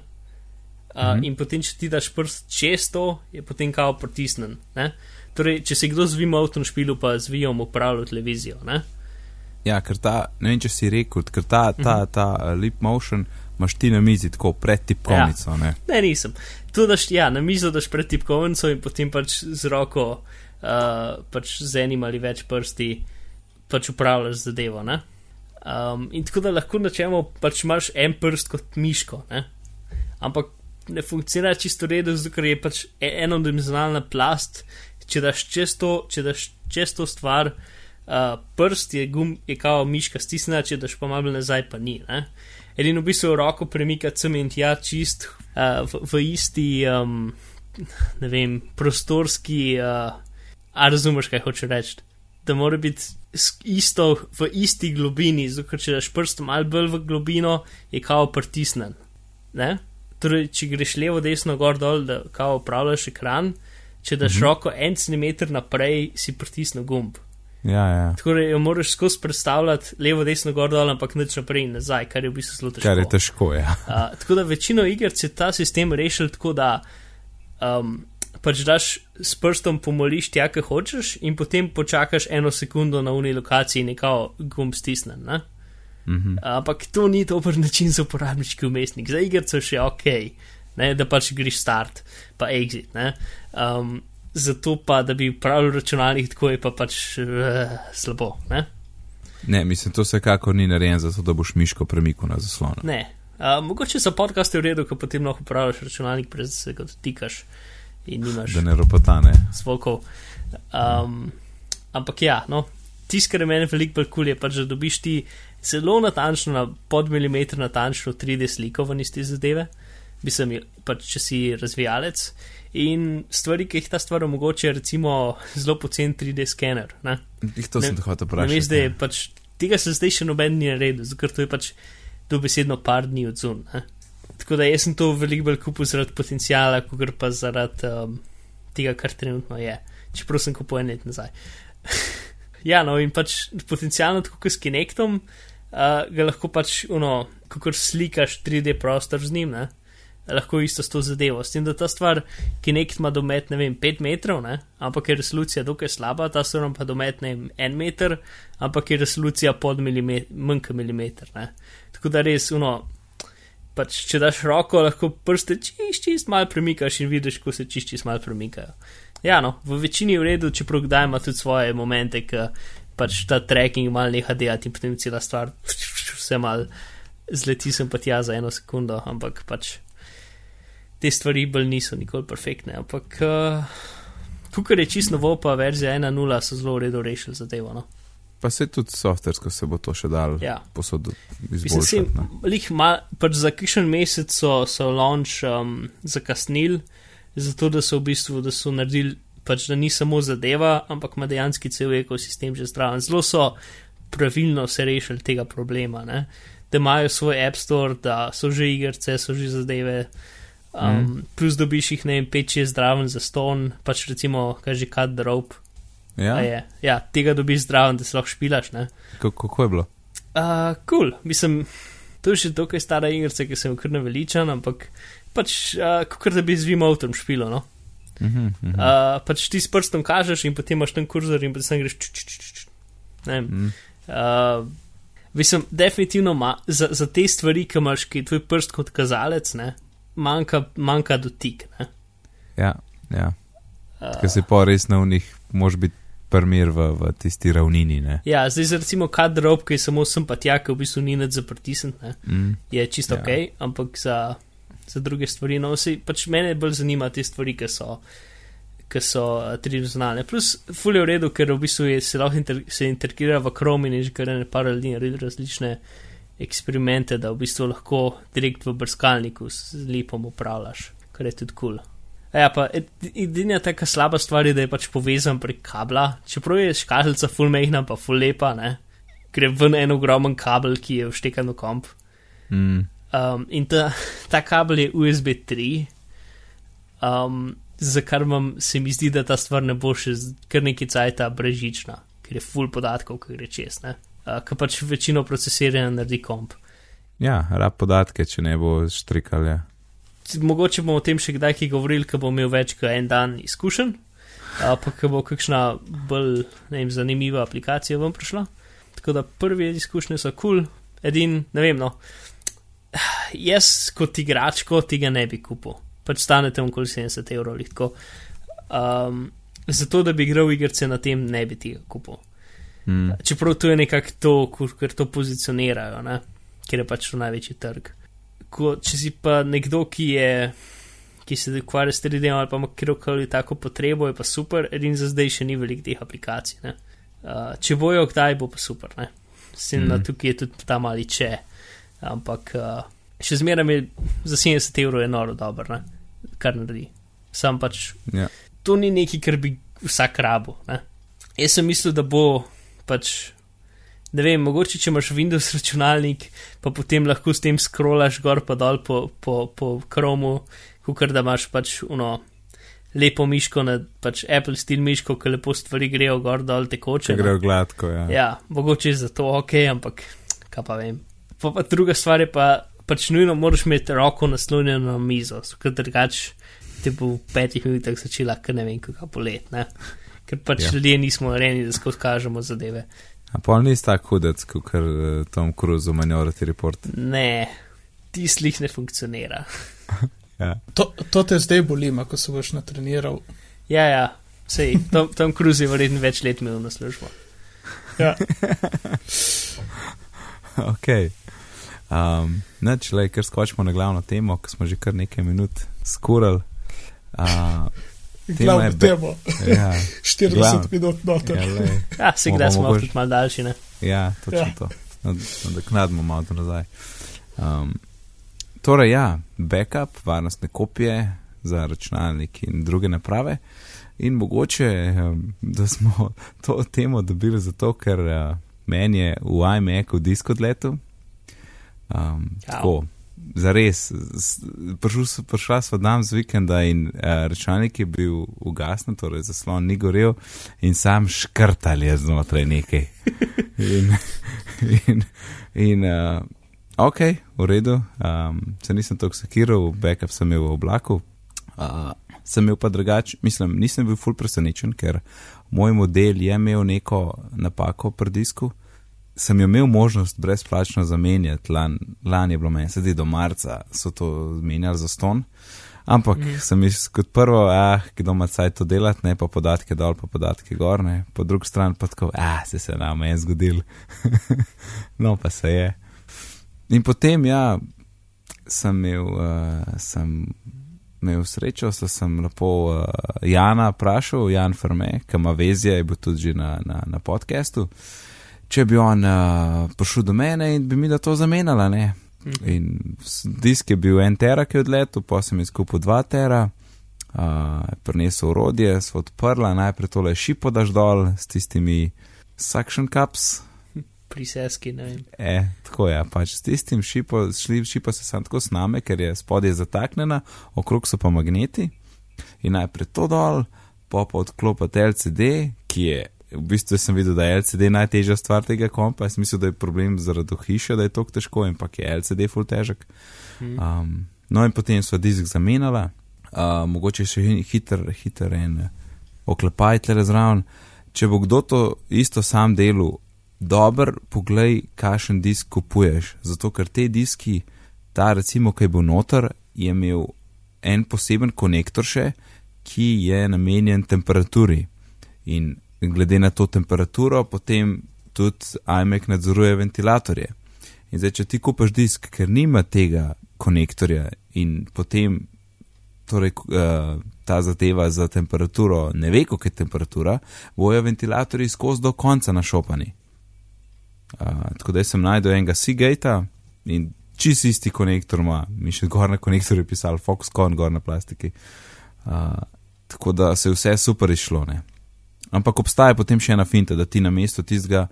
Uh, Mhm. in potem, če ti daš prst čez to, je potem kao pritisnen. Ne? Torej, če si kdo z Vimoutom špilu, pa z Vijom upravlja televizijo. Ne? Ja, ker ta, ne vem, če si rekel, ker ta, ta, ta uh, lip motion imaš ti na mizi tako pred tipkovnico. Ja. Ne, nisem. Tu daš, ja, na mizo daš pred tipkovnico in potem pač z roko, uh, pač z enim ali več prsti, pač upravljaš zadevo. Ne? Um, in tako da lahko načemo, pač imaš en prst kot miško, ne? ampak ne funkcionira čisto redo, ker je pač e- enodimenzionalna plast. Če daš čez to, če daš čez to stvar, uh, prst je gum, je kao miška stisnjena, če daš pa malo nazaj, pa ni. Edino v bistvu roko premika sem in tja čist uh, v, v isti, um, ne vem, prostorski, uh, a razumeš, kaj hoče reči. Da mora biti isto v isti globini, zato ker če daš prstom ali bolj v globino, je kao pritisnen. Ne? Torej, če greš levo, desno, gor, dol, da kao upravljaš ekran, če daš Mhm. roko en centimeter naprej, si pritisnil gumb. Ja, ja. Tako da jo moraš skozi predstavljati levo, desno, gor, dol, ampak nič naprej in nazaj, kar je v bistvu zelo težko. Kar je težko, ja. Uh, tako da večino iger je ta sistem rešil tako, da um, pač daš s prstom pomoliš tja, kaj hočeš, in potem počakaš eno sekundo na uni lokaciji in nekako gumb stisnen. Ne? Mhm. Ampak to ni dober način za uporabniški umestnik. Za igrico še ok, ne, da pač greš start, pa exit. ne. Um, zato pa, da bi upravljal računalnik, tako je pa pač uh, slabo. Ne? Ne, mislim, to vsekako ni narejen zato, da boš miško premikal na zaslonu. Ne. Uh, mogoče za podcast je v redu, ko potem lahko upravljaš računalnik, brez da se ga dotikaš in nimaš Da ne ropotane. zvokov. Um, ampak ja, no, tisto, kar je meni veliko bolj kul, je pač, da dobiš ti zelo natančno, na pod milimeter natančno 3D sliko v isti zadeve, mislim, pač, če si razvijalec. In stvari, ki jih ta stvar omogoča, recimo zelo pocen 3D skener. Ne? Jih to Ne- sem te hotel vprašati. je ja. pač tega se zdaj še noben ni naredil, ker to je pač dobesedno par dni od zun. Ne? Tako da jaz sem to veliko bolj kupil zaradi potencijala, kot pa zaradi um, tega, kar trenutno je. Čeprav sem kupil en let nazaj. ja, no in pač potencijalno tako kot s Kinectom, uh, ga lahko pač, ono, kako slikaš 3D prostor z njim, ne? lahko isto s to zadevo. S tem, da ta stvar, Kinect ima domet, ne vem, 5 metrov, ne? ampak je resolucija dokaj slaba, ta stvar pa domet, ne vem, 1 meter, ampak je resolucija pod milimeter, manj kot milimeter. Ne? Tako da res, ono, pač, če daš roko, lahko prste čist, čist malo premikaš in vidiš, ko se čist, čist malo premikajo. Ja, no, v večini je v redu, čeprav kdaj ima tudi svoje momente, ki pač ta tracking mal neha delati in potem cela stvar vse mal zleti sem pa tja za eno sekundo, ampak pač te stvari bolj niso nikoli perfektne, ampak uh, tukaj je čisto novo, pa verzija 1.0 so zelo v redu rešili zadevo. No. Pa se tudi softversko se bo to še dal Ja. posod Mislim, se izboljšati. ne. lih mal, pač za kakšen mesec so, so launch um, zakasnili, zato da so v bistvu, da so naredili, pač da ni samo zadeva, ampak ima dejansko cel ekosistem že zdraven. Zelo so pravilno se rešili tega problema, ne? da imajo svoj App Store, da so že igrice, so že zadeve. Um, mm. Plus dobiš jih, ne vem, 5-6 zdraven za ston, pač recimo, kaže the rope. Ja. Ja, tega dobiš zdraven, da se lahko špilaš. Ne? kako, je bilo? Uh, cool, mislim, to je še dokaj stara igrica, ki sem jo kar naveličan, ampak pač, uh, kot da bi z Vimotom špilo. No? Mhm, mhm. Uh, pač ti s prstom kažeš in potem imaš ten kurzor in potem greš. Č, č, č, č, č. Ne vem. Uh, mislim, definitivno ma, za, za te stvari, ki imaš, ki je tvoj prst kot kazalec, ne, manjka, manjka dotik. Ne. Ja, ja. Uh, Ker si pa res na unih, mož biti primer v, v tisti ravnini. Ne? ja, zdaj za recimo kad drop, ki je samo sem pa tja, ki v bistvu ni nad zaprtisen. Ne. Mm. je čisto Ja. ok, ampak za, za druge stvari, no, vsi, pač mene bolj zanima te stvari, ki so, ki so uh, tridimenzionalne. Plus, fulje v redu, ker v bistvu je, se lahko inter, se integrira v Chrome in je že kar ne par ljudi naredili različne eksperimente, da v bistvu lahko direkt v brskalniku z lipom upravljaš, kar je tudi kul. Cool. Ja, pa ed- edina taka slaba stvar je, da je pač povezan prek kabla, čeprav je škatlica full mehna, pa full lepa, ne. Gre ven en ogromen kabel, ki je vštekan v komp. Mm. Um, in ta, ta kabel je USB 3, um, za kar vam se mi zdi, da ta stvar ne bo še kar nekaj cajta brežična, ker je full podatkov, ki gre čez, ne. Uh, ker pač večino procesiranja naredi komp. Ja, rab podatke, če ne bo štrikal. Ja. Mogoče bomo o tem še kdaj kaj govorili, ko bom imel več kot en dan izkušen, uh, pa ko bo kakšna bolj vem, zanimiva aplikacija vam prišla. Tako da prvi izkušnje so kul, cool. edin, ne vem, no. Jaz kot igračko tega ne bi kupil, pač stanete okoli 70 evrov, ali. Um, zato, da bi igral igrice na tem, ne bi tega kupil. Mm. Čeprav to je nekako to, ker to pozicionirajo, ne? ker je pač to največji trg. Ko, če si pa nekdo, ki je. Ki se ukvarja s 3D ali pa ima kjerkoli tako potrebo, je pa super, edin za zdaj še ni veliko teh aplikacij. ne. Uh, če bojo, kdaj bo pa super. Ne? Sem mm. na tukaj je tudi ta mali če, ampak uh, še zmeraj je za 70 evrov je noro dober, ne? kar naredi. Sam pač Ja. to ni nekaj, kar bi vsak rabo. Ne? Jaz sem mislil, da bo pač. Ne vem, mogoče če imaš Windows računalnik, pa potem lahko s tem scrollaš gor pa dol po, po, po Chromu, kot da imaš pač uno lepo miško, na, pač Apple stil miško, ki lepo stvari grejo gor dol tekoče. Če no. grejo gladko, ja. Ja, mogoče je za to ok, ampak kaj pa vem. Pa, pa druga stvar je pa, pač nujno moraš imeti roko naslonjeno na mizo, ker drugače ti bo v petih minutah začela, ker ne vem, kako polet, ne. Ker pač Ja. ljudje nismo narejeni, da skozi kažemo zadeve. A pa ni tako hudec, kot kar eh, Tom Cruise v Minority Report. Ne, ti slih ne funkcionira. Ja. To, to te zdaj boli, ko se boš natreniral. Ja, ja, sej, tam, tam Cruise je verjetno več let imel na službo. Ja. ok. Um, Neč, le, ker skočimo na glavno temo, ki smo že kar nekaj minut skurali. Uh, je Glavno temo, ja, 40 Glavno. minut noter. ja, lej. Ja, se Bomo kdaj smo mogoče- tudi mal daljši, ne. Ja, točno ja. To. Nadoknadimo malo to nazaj. Um, torej, ja, backup, varnostne kopije za računalnik in druge naprave. In mogoče, um, da smo to temo dobili zato, ker uh, meni je v iMacu disk odletel. Um, tako, zares, s- prišel s- prišla sva dan z vikenda in uh, računalnik je bil ugasnen, torej zaslon ni gorel in sam škrtal je znotraj nekaj. In, in, in uh, ok, v redu, um, se nisem tako sekiral, backup sem imel v oblaku. Uh, sem imel pa drugače, mislim, nisem bil ful presenečen, ker moj model je imel neko napako pri disku. Sem jo imel možnost brezplačno zamenjati, lan, lani je bilo meni, sedaj do marca so to zamenjali za ston. Ampak mm. sem jaz kot prvo, ah, kdo ima caj to delati, ne pa podatke dol, pa podatke gor, ne, po drugi strani pa tako, ah, se se nam je zgodil. no, pa se je. In potem, ja, sem imel, uh, sem imel srečo, da sem lepo uh, Jana vprašal, Jan Ferme, ki ima vezje, je bil tudi že na, na, na podkastu, če bi on uh, prišel do mene in bi mi da to zamenjala, ne. In s- disk je bil en tera, ki je odletel, pa sem izkupil dva tera, uh, prinesel urodje, so odprla, najprej tole šipo daš dol s tistimi suction cups, Pri seski, ne vem. E, tako je, pač s tistim šipo, šli, šipo se sam tako sname, ker je spodaj zataknjena, okrog so pa magneti. In najprej to dol, pa pa odklopiti LCD, ki je, v bistvu sem videl, da je LCD najtežja stvar tega kompa, jaz mislim, da je problem zaradi hiše, da je tako težko, ampak je LCD full težek. Um, no in potem so disk zamenjala, uh, mogoče še hi- hiter, hiter en eh, oklepaj tle zraven. Če bo kdo to isto sam delal, dober, poglej, kakšen disk kupuješ. Zato, ker te diski, ta recimo, ki je bil noter, je imel en poseben konektor še, ki je namenjen temperaturi. In glede na to temperaturo, potem tudi iMac nadzoruje ventilatorje. In zdaj, če ti kupaš disk, ker nima tega konektorja in potem torej, uh, ta zadeva za temperaturo ne ve, koliko je temperatura, bojo ventilatorji skozi do konca našopani. Uh, tako da sem najdel enega Seagate in čist isti konektor ima, mi še gor na konektorju je pisal Foxconn, gor na plastiki. Uh, tako da se je vse super izšlo. Ne? Ampak obstaja potem še ena finta, da ti na mesto tistega,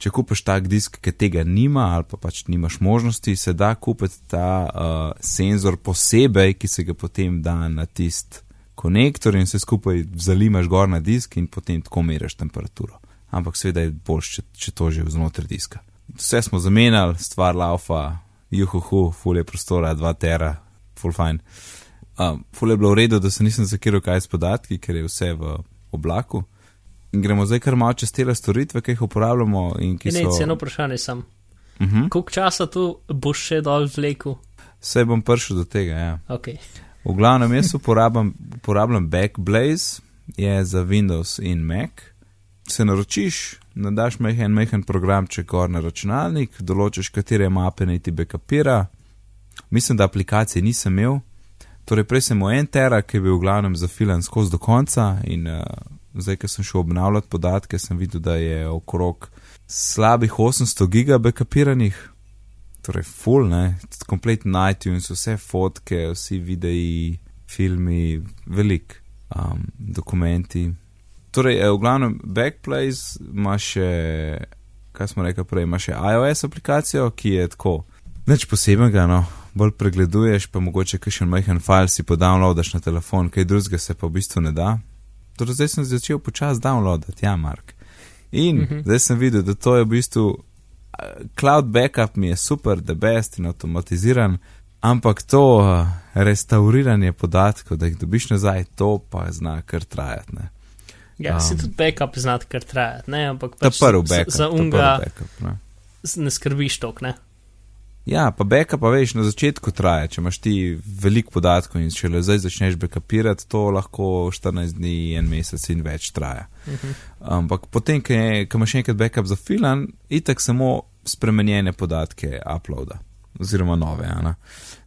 če kupiš tak disk, ki tega nima, ali pa pač nimaš možnosti, se da kupiti ta uh, senzor posebej, ki se ga potem da na tist konektor in se skupaj zalimaš gor na disk in potem tako meriš temperaturo. Ampak seveda je boljš, če, če to že znotraj diska. Vse smo zamenjali, stvar laufa, juhuhu, ful je prostora, dva tera, full fine. Um, ful je bilo v redu, da se nisem zakiral kaj s podatki, ker je vse v oblaku. In gremo zdaj kar malo čez te storitve, ki jih uporabljamo ki Ne, so. so... eno vprašanje sem. Uh -huh. Koliko časa tu boš še dol vlekel? Vse bom prišel do tega, ja. Okay. V glavnem jaz uporabljam, uporabljam Backblaze, je za Windows in Mac. Se naročiš, nadaš majhen, majhen programček gor na računalnik, določiš, katere mape naj ti backupira. Mislim, da aplikacije nisem imel. Torej, prej sem imel en tera, ki je bil v glavnem zafilan skozi do konca in uh, zdaj, ko sem šel obnavljati podatke, sem videl, da je okrog slabih 800 giga backupiranih. Torej, full, ne, kompletno iTunes, vse fotke, vsi videi, filmi, velik, um, dokumenti. Torej, v glavnem, Backplace ima še, kaj smo rekli prej, ima še iOS aplikacijo, ki je tako, nič posebnega, no, bolj pregleduješ, pa mogoče kakšen majhen file si podownloadaš na telefon, kaj drugega se pa v bistvu ne da. Torej, zdaj sem začel počasi downloadati, ja, Mark. In uh -huh. zdaj sem videl, da to je v bistvu cloud backup mi je super, the best in avtomatiziran, ampak to uh, restauriranje podatkov, da jih dobiš nazaj, to pa zna kar trajati. Ne. Ja, um, si tudi backup znati kar trajati, ne, ampak pač ta prvi backup. Za unga backup, ne. ne skrbiš tok, ne. Ja, pa backup, pa veš, na začetku traja, če imaš ti veliko podatkov in šele zdaj začneš backupirati, to lahko 14 dni, en mesec in več traja. -huh. Ampak potem, ko imaš enkrat backup za filan, itak samo spremenjene podatke uploada oziroma nove. Ana.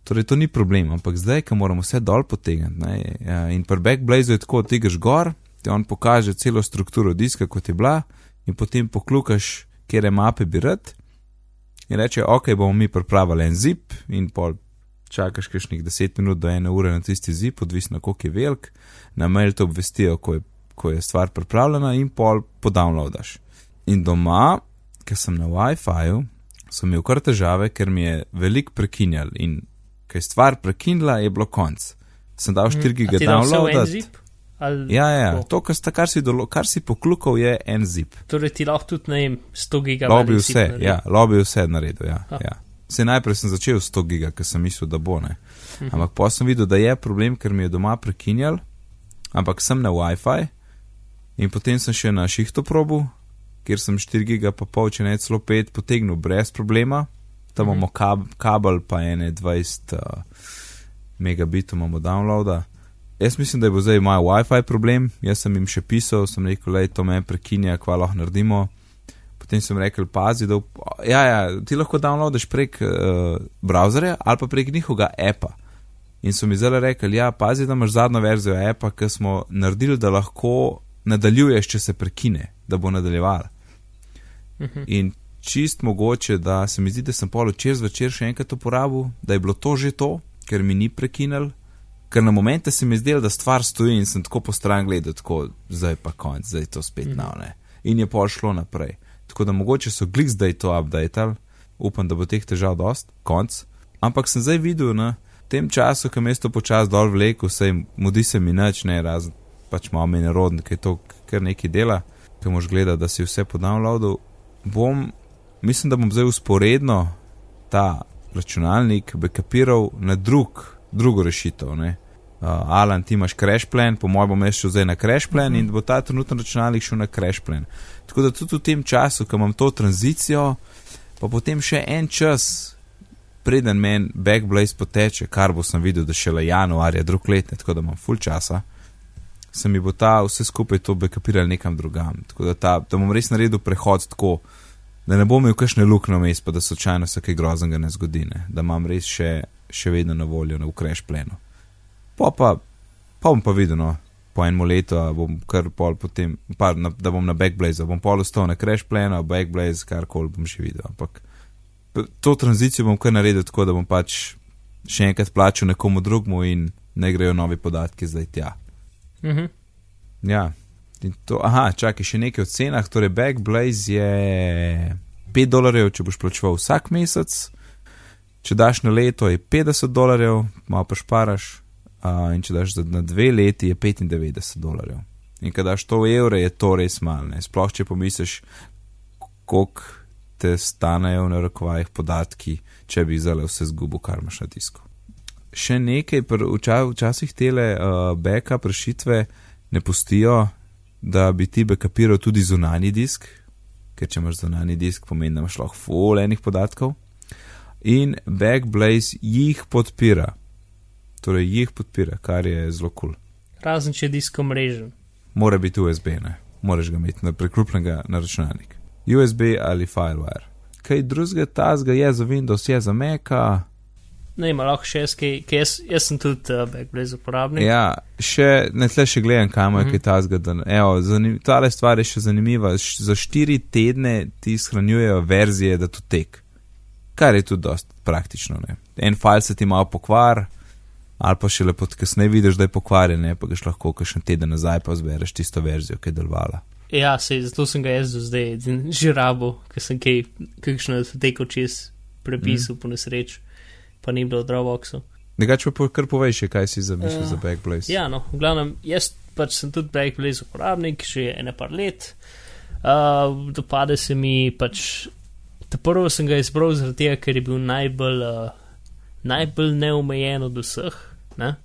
Torej, to ni problem, ampak zdaj, ko moramo vse dol potegniti ja, in pri backblazu je tako, ti greš gor, ti on pokaže celo strukturo diska, kot je bila, in potem poklukaš, kje mape bi rad in reče, ok, bomo mi pripravili en zip in pol čakaš kakšnih 10 minut do ene ure na tisti zip, odvisno koliko je velik, na mail to obvestijo, ko je, ko je stvar pripravljena in pol podownloadaš. In doma, ker sem na WiFi-ju, sem imel kar težave, ker mi je velik prekinjal in ker je stvar prekinila, je bilo konc. Sem dal 4 GB downloadati. Ali ja, ja, to, kar, sta, kar, si dolo, kar si poklukal, je en zip. Torej, ti lahko tudi najem 100 gigabajtov. Lobi vse, ja, lobi vse naredil. Ja, ja. Se najprej sem začel s 100 gigabajtov, ker sem mislil, da bo ne. Mhm. Ampak pa sem videl, da je problem, ker mi je doma prekinjal, ampak sem na WiFi in potem sem še na šihto probu, kjer sem 4 gigabajtov, pa pol, če ne celo 5, potegnil brez problema. Tam mhm. imamo kab, kabel, pa ene 20 uh, megabitov imamo downloada. Jaz mislim, da bo zdaj moj WiFi problem. Jaz sem jim še pisal, sem rekel, da to me prekinja, kva lahko naredimo. Potem sem rekel, pazi, da ja, ja, ti lahko downloadiš prek uh, browserja ali pa prek njihovega apa. In so mi zelo rekli, ja, pazi, da imaš zadnjo verzijo apa, ki smo naredili, da lahko nadaljuješ, če se prekine, da bo nadaljeval. Uh mhm. -huh. In čist mogoče, da se mi zdi, da sem polo čez večer še enkrat uporabil, da je bilo to že to, ker mi ni prekinil ker na momente se mi zdelo, da stvar stoji in sem tako po stran gledal, tako zdaj pa konc, zdaj to spet mm. navne. In je pa šlo naprej. Tako da mogoče so glik zdaj to updated, upam, da bo teh težav dost, konc. Ampak sem zdaj videl na tem času, ko mesto počas dol vleku, vse mudi se mi nič, ne razen pač malo mi nerodno, ker je to kar nekaj dela, ki moš gledati, da si vse podavljal. Bom, mislim, da bom zdaj usporedno ta računalnik backupiral na drug, drugo rešitev. Ne? Uh, Alan, ti imaš crash plan, po mojem bom šel zdaj na crash plan uh -huh. in bo ta trenutni računalnik šel na crash plan. Tako da tudi v tem času, ko imam to tranzicijo, pa potem še en čas, preden meni backblaze poteče, kar bo sem videl, da šele januarja drug let, ne, tako da imam full časa, se mi bo ta vse skupaj to backupiral nekam drugam. Tako da, ta, da bom res naredil prehod tako. Da ne bom imel kakšne luknje vmes, pa da se očajno se kaj groznega ne zgodi, ne? da imam res še, še vedno na voljo na ukreš plenu. Pa, pa, pa bom pa videl, no, po enem letu, bom kar pol potem, pa, na, da bom na backblaze, bom pol ostal na crash plano, backblaze, kar koli bom še videl. Ampak to tranzicijo bom kar naredil tako, da bom pač še enkrat plačal nekomu drugmu in ne grejo novi podatki zdaj tja. Mhm. Ja. To, aha, čakaj, še nekaj o cenah. Torej, Backblaze je 5 dolarjev, če boš plačeval vsak mesec, če daš na leto, je 50 dolarjev, malo pa šparaš, in če daš na dve leti, je 95 dolarjev. In ko daš to v evre, je to res malo. Sploh če pomisliš, koliko te stanejo na rokovajih podatki, če bi zdaj vse zgubil, kar imaš na disku. Še nekaj, včasih tele uh, backup rešitve ne pustijo, da bi ti backupiral tudi zunani disk, ker če imaš zunani disk, pomeni, da imaš lahko full enih podatkov. In Backblaze jih podpira torej jih podpira, kar je zelo kul. Cool. Razen če je disko mrežen. Mora biti USB, ne, moraš ga imeti preklopljenega na računalnik. USB ali FileWire. Kaj drugega tazga je za Windows, je za Mac. Ne, ima lahko še jaz, ki jaz, jaz sem tudi uh, Backblaze uporabnik. Ja, še, ne tle še gledam, kam je mm -hmm. tazga. Evo, zanim, tale stvar je še zanimiva. Za štiri tedne ti shranjujejo verzije datotek, kar je tudi dost praktično. Ne. En file se ti malo pokvar, Ali pa še lepo, kasneje vidiš, da je pokvarjen, ne, pa še lahko kakšen teden nazaj pa zbereš tisto verzijo, ki je delovala. Ja, sej, zato sem ga jaz do zdaj že rabo, ker sem kaj, kakšno teko čez prepisal mm. po nesreč, pa ni bilo v Dropboxu. Nekaj pa kar povej še, kaj si zamišljal uh, za Backblaze. Ja, no, v glavnem, jaz pač sem tudi Backblaze uporabnik, že ene par let. Uh, dopade se mi pač, ta prvo sem ga izbral zaradi tega, ker je bil najbolj, uh, najbolj neomejen od vseh. Ne?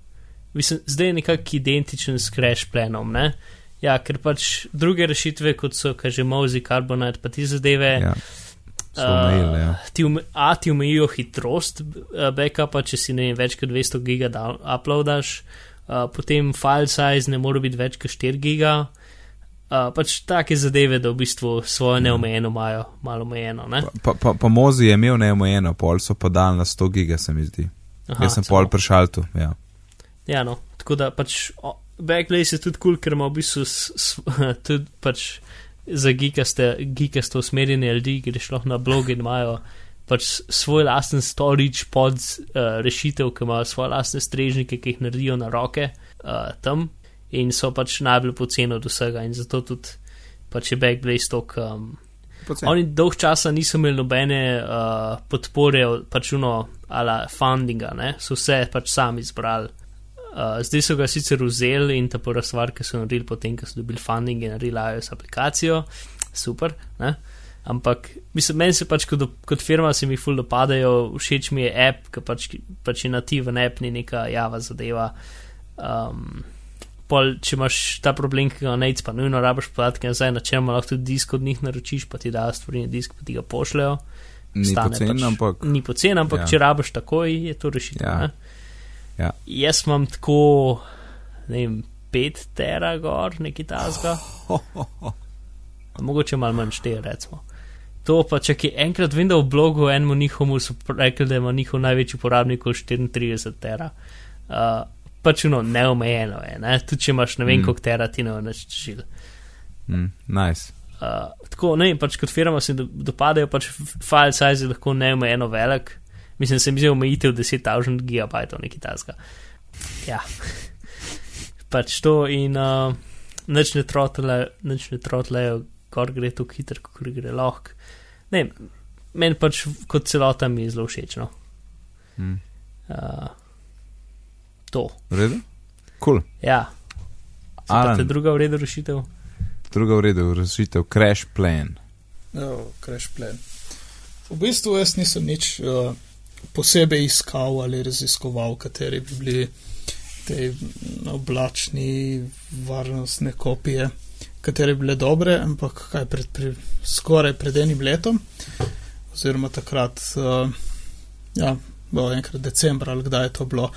Mislim, zdaj je nekako identičen s Crash Planom. Ne? Ja, ker pač druge rešitve, kot so, kaže Mozi, Carbonite, pa ti zadeve. Ja. Omejili, ja. uh, ti ume, a ti omejijo hitrost backupa, če si ne vem, več kot 200 giga uploadaš, uh, potem file size ne more biti več kot 4 giga. Uh, pač take zadeve, da v bistvu svojo ja. neomejeno imajo, malo omejeno. Pa, pa, pa Mozi je imel neomejeno, pol so pa dal na 100 giga, se mi zdi. Aha, Jaz sem celo. pol prešal tu. Ja. ja, no, tako da pač Backblaze je tudi kul, cool, ker ima v bistvu s, s, tudi pač za gikaste usmerjene ljudi, greš lahko na blog in imajo pač svoj lasten storage pod uh, rešitev, ki imajo svoje lastne strežnike, ki jih naredijo na roke uh, tam in so pač najbolj poceni od vsega in zato tudi pač je Backblaze tok. Um, Oni dolg časa niso imeli nobene uh, podpore, pač uno, ala fundinga, ne? so vse pač sami izbrali. Uh, zdaj so ga sicer vzeli in ta prva stvar, ki so naredili potem, ko so dobili funding in naredili iOS aplikacijo, super. Ne? Ampak mislim, meni se pač kot, kot firma se mi ful dopadajo, všeč mi je app, ki pač, pač je nativen app, ni neka java zadeva. Um, pol, če imaš ta problem, ki ga nec, pa nujno rabiš podatke nazaj, na čem lahko tudi disk od njih naročiš, pa ti dajo stvari na disk, pa ti ga pošljajo. Ni pocen, pač, ampak, ni pocen, ampak ja. če rabiš takoj, je to rešitev. Ja. Ja. Jaz imam tako, ne vem, pet tera gor, neki tasga. Mogoče malo manj štiri, recimo. To pa, če je enkrat videl v blogu enemu njihovemu, so rekli, da ima njihov največji uporabnik 34 tera. Uh, pač no, neomejeno je, ne? tudi če imaš ne vem, mm. koliko tera ti ne veš čil. Mm, nice. Uh, tako, ne, pač kot firma se dopadajo, pač file size je lahko neomejeno velik, Mislim, sem že omejitev 10.000 gigabajtov, nekaj tasga. Ja. pač to in uh, nič ne trotlejo, kar gre tu hitro, kot gre lahko. Ne, meni pač kot celota mi je zelo všeč. No. Hmm. Uh, to. V redu? Kul. Cool. Ja. Ali je druga v redu rešitev? Druga v redu rešitev, crash plan. Oh, crash plan. V bistvu jaz nisem nič. Uh, posebej iskal ali raziskoval, kateri bi bili te oblačni varnostne kopije, katere bi bile dobre, ampak kaj pred, pred, skoraj pred enim letom, oziroma takrat, uh, ja, bo enkrat decembra ali kdaj je to bilo,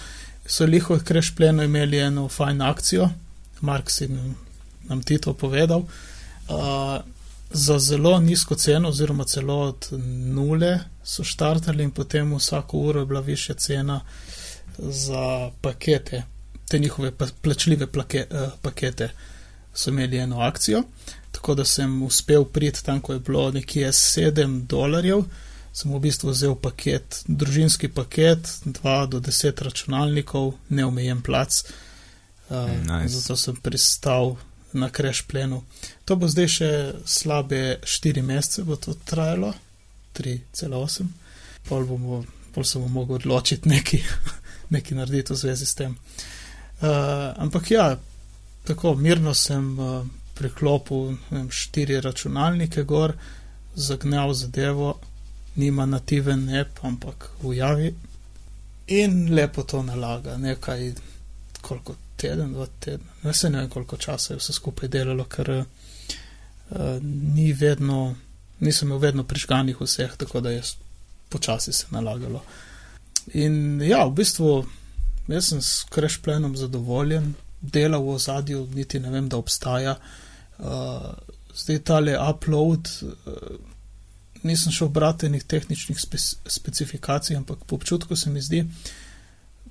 so liho krešpleno imeli eno fajn akcijo, Mark si nam ti to povedal. Uh, za zelo nizko ceno, oziroma celo od nule, so štartali in potem vsako uro je bila višja cena za pakete, te njihove plačljive plake, eh, pakete. So imeli eno akcijo, tako da sem uspel priti tam, ko je bilo nekje 7 dolarjev. Sem v bistvu vzel paket, družinski paket, 2 do 10 računalnikov, neomejen plac. Uh, nice. Zato sem pristal na kreš plenu. To bo zdaj še slabe 4 mesece, bo to trajalo, 3,8, pol, bomo, pol se bomo mogli odločiti nekaj, nekaj narediti v zvezi s tem. Uh, ampak ja, tako mirno sem uh, priklopil vem, štiri računalnike gor, zagnal zadevo, nima nativen app, ampak v javi in lepo to nalaga, nekaj koliko teden, dva tedna. Ne, ne vem, koliko časa je vse skupaj delalo, ker uh, ni vedno, nisem imel vedno prižganih vseh, tako da je počasi se nalagalo. In ja, v bistvu, jaz sem s krešplenom zadovoljen, dela v ozadju, niti ne vem, da obstaja. Uh, zdaj tale upload. Uh, Nisem šel brati nekih tehničnih spe specifikacij, ampak po občutku se mi zdi,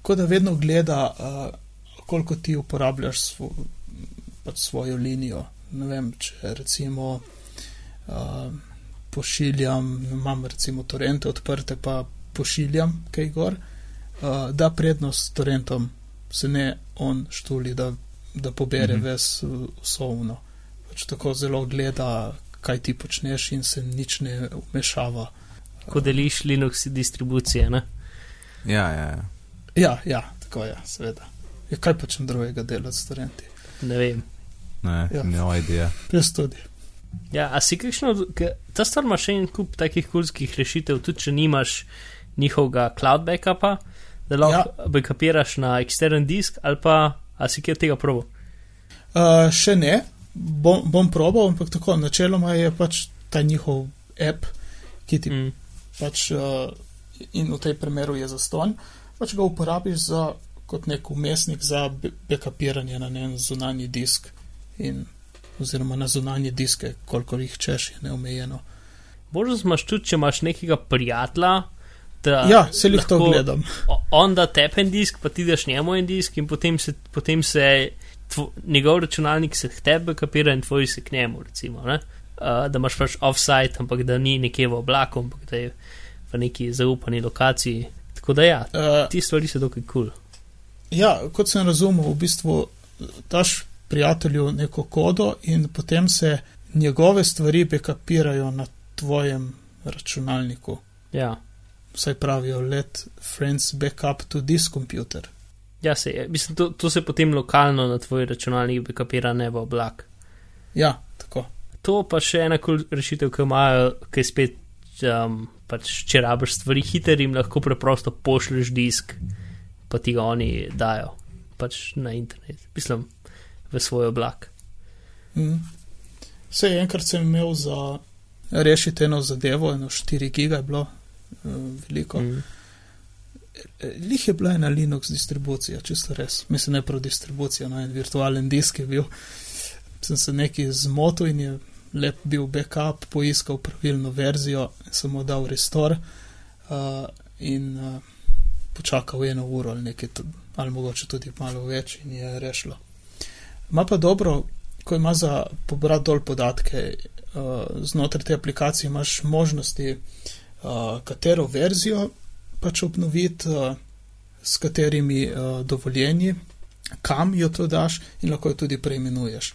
kot da vedno gleda, uh, koliko ti uporabljaš svo, pač svojo linijo. Ne vem, če recimo uh, pošiljam, imam recimo torente odprte, pa pošiljam kaj gor, uh, da prednost torentom se ne on štuli, da, da pobere Mhm. mm -hmm. ves vsovno. Pač tako zelo gleda, kaj ti počneš in se nič ne vmešava. Ko deliš Linux distribucije, ne? Ja, ja, ja. Ja, ja, tako je, seveda. Ja, kaj počnem drugega delati s studenti? Ne vem. Ne, Ja. ja. no idea. Jaz tudi. Ja, a si kakšno, ta stvar ima še en kup takih kulskih rešitev, tudi če nimaš njihovega cloud backupa, da lahko ja. backupiraš na ekstern disk ali pa, a si kje tega probo. Uh, še ne, bom, bom probal, ampak tako, načeloma je pač ta njihov app, ki ti Mm. pač uh, in v tej primeru je zastonj, pač ga uporabiš za, kot nek umestnik za backupiranje na en zunanji disk in oziroma na zunanje diske, koliko jih češ, je neomejeno. Možnost imaš tudi, če imaš nekega prijatelja, da Ja, se jih to lahko gledam. on da tepen disk, pa ti daš njemu en disk in potem se, potem se tvo, njegov računalnik se k tebi kapira in tvoj se k njemu, recimo. Ne? Uh, da imaš pač offsite, ampak da ni nekje v oblaku, ampak da je v neki zaupani lokaciji. Tako da ja, Uh, ti stvari so dokaj kul. Cool. Ja, kot sem razumel, v bistvu daš prijatelju neko kodo in potem se njegove stvari backupirajo na tvojem računalniku. Ja. Vsaj pravijo, let friends backup to this computer. Ja, se je. Mislim, to, to se potem lokalno na tvoj računalnik backupira ne v oblak. Ja, tako. To pa še ena kul rešitev, ki imajo, ki je spet, um, pač, če rabiš stvari hiter, jim lahko preprosto pošlješ disk, pa ti ga oni dajo pač na internet, mislim, v svoj oblak. Mm. Vse enkrat sem imel za rešiti eno zadevo, eno 4 giga je bilo uh, veliko. Mm. Lih je bila ena Linux distribucija, čisto res. Mislim, ne prav distribucija, no en virtualen disk je bil. Sem se nekaj zmotil in je lep bil backup, poiskal pravilno verzijo, sem mu dal restore uh, in uh, počakal eno uro ali nekaj, ali mogoče tudi malo več in je rešilo. Ma pa dobro, ko ima za pobrati dol podatke, uh, znotraj te aplikacije imaš možnosti, uh, katero verzijo pač obnoviti, uh, s katerimi uh, dovoljenji, kam jo to daš in lahko jo tudi preimenuješ.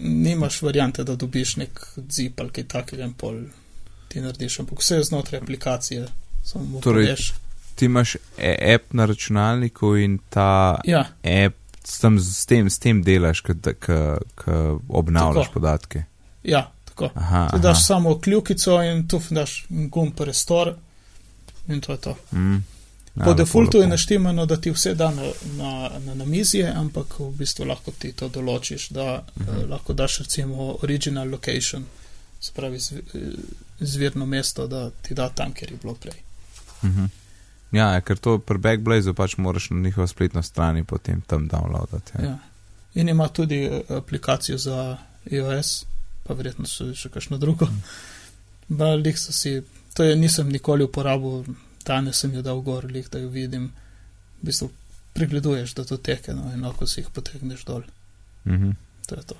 Nimaš variante, da dobiš nek zip ali kaj takega in pol ti narediš, ampak vse je znotraj aplikacije. Samo mu Torej- poveš. Ti imaš e- app na računalniku in ta Ja, app s tem, s tem, s tem delaš, ko obnavljaš Tako. podatke. ja, tako. Aha, Ti aha. daš samo kljukico in tu daš gumb restore in to je to. Mm. Ja, Po defaultu je naštemano, da ti vse da na, na, na namizje, ampak v bistvu lahko ti to določiš, da uh Mhm. -huh. lahko daš recimo original location, se pravi zv- eh, izvirno mesto, da ti da tam, kjer je bilo prej. Mhm. Ja, ja, ker to pri Backblazu pač moraš na njihovo spletno stran potem tam downloadati. Ja. Ja. In ima tudi eh, aplikacijo za iOS, pa verjetno še kakšno drugo. Mhm. Mm. Lih so si, to je nisem nikoli uporabil, danes sem jo dal gor, lih, da jo vidim. V bistvu pregleduješ, da to teke, no, in lahko si jih potegneš dol. Mhm. To je to.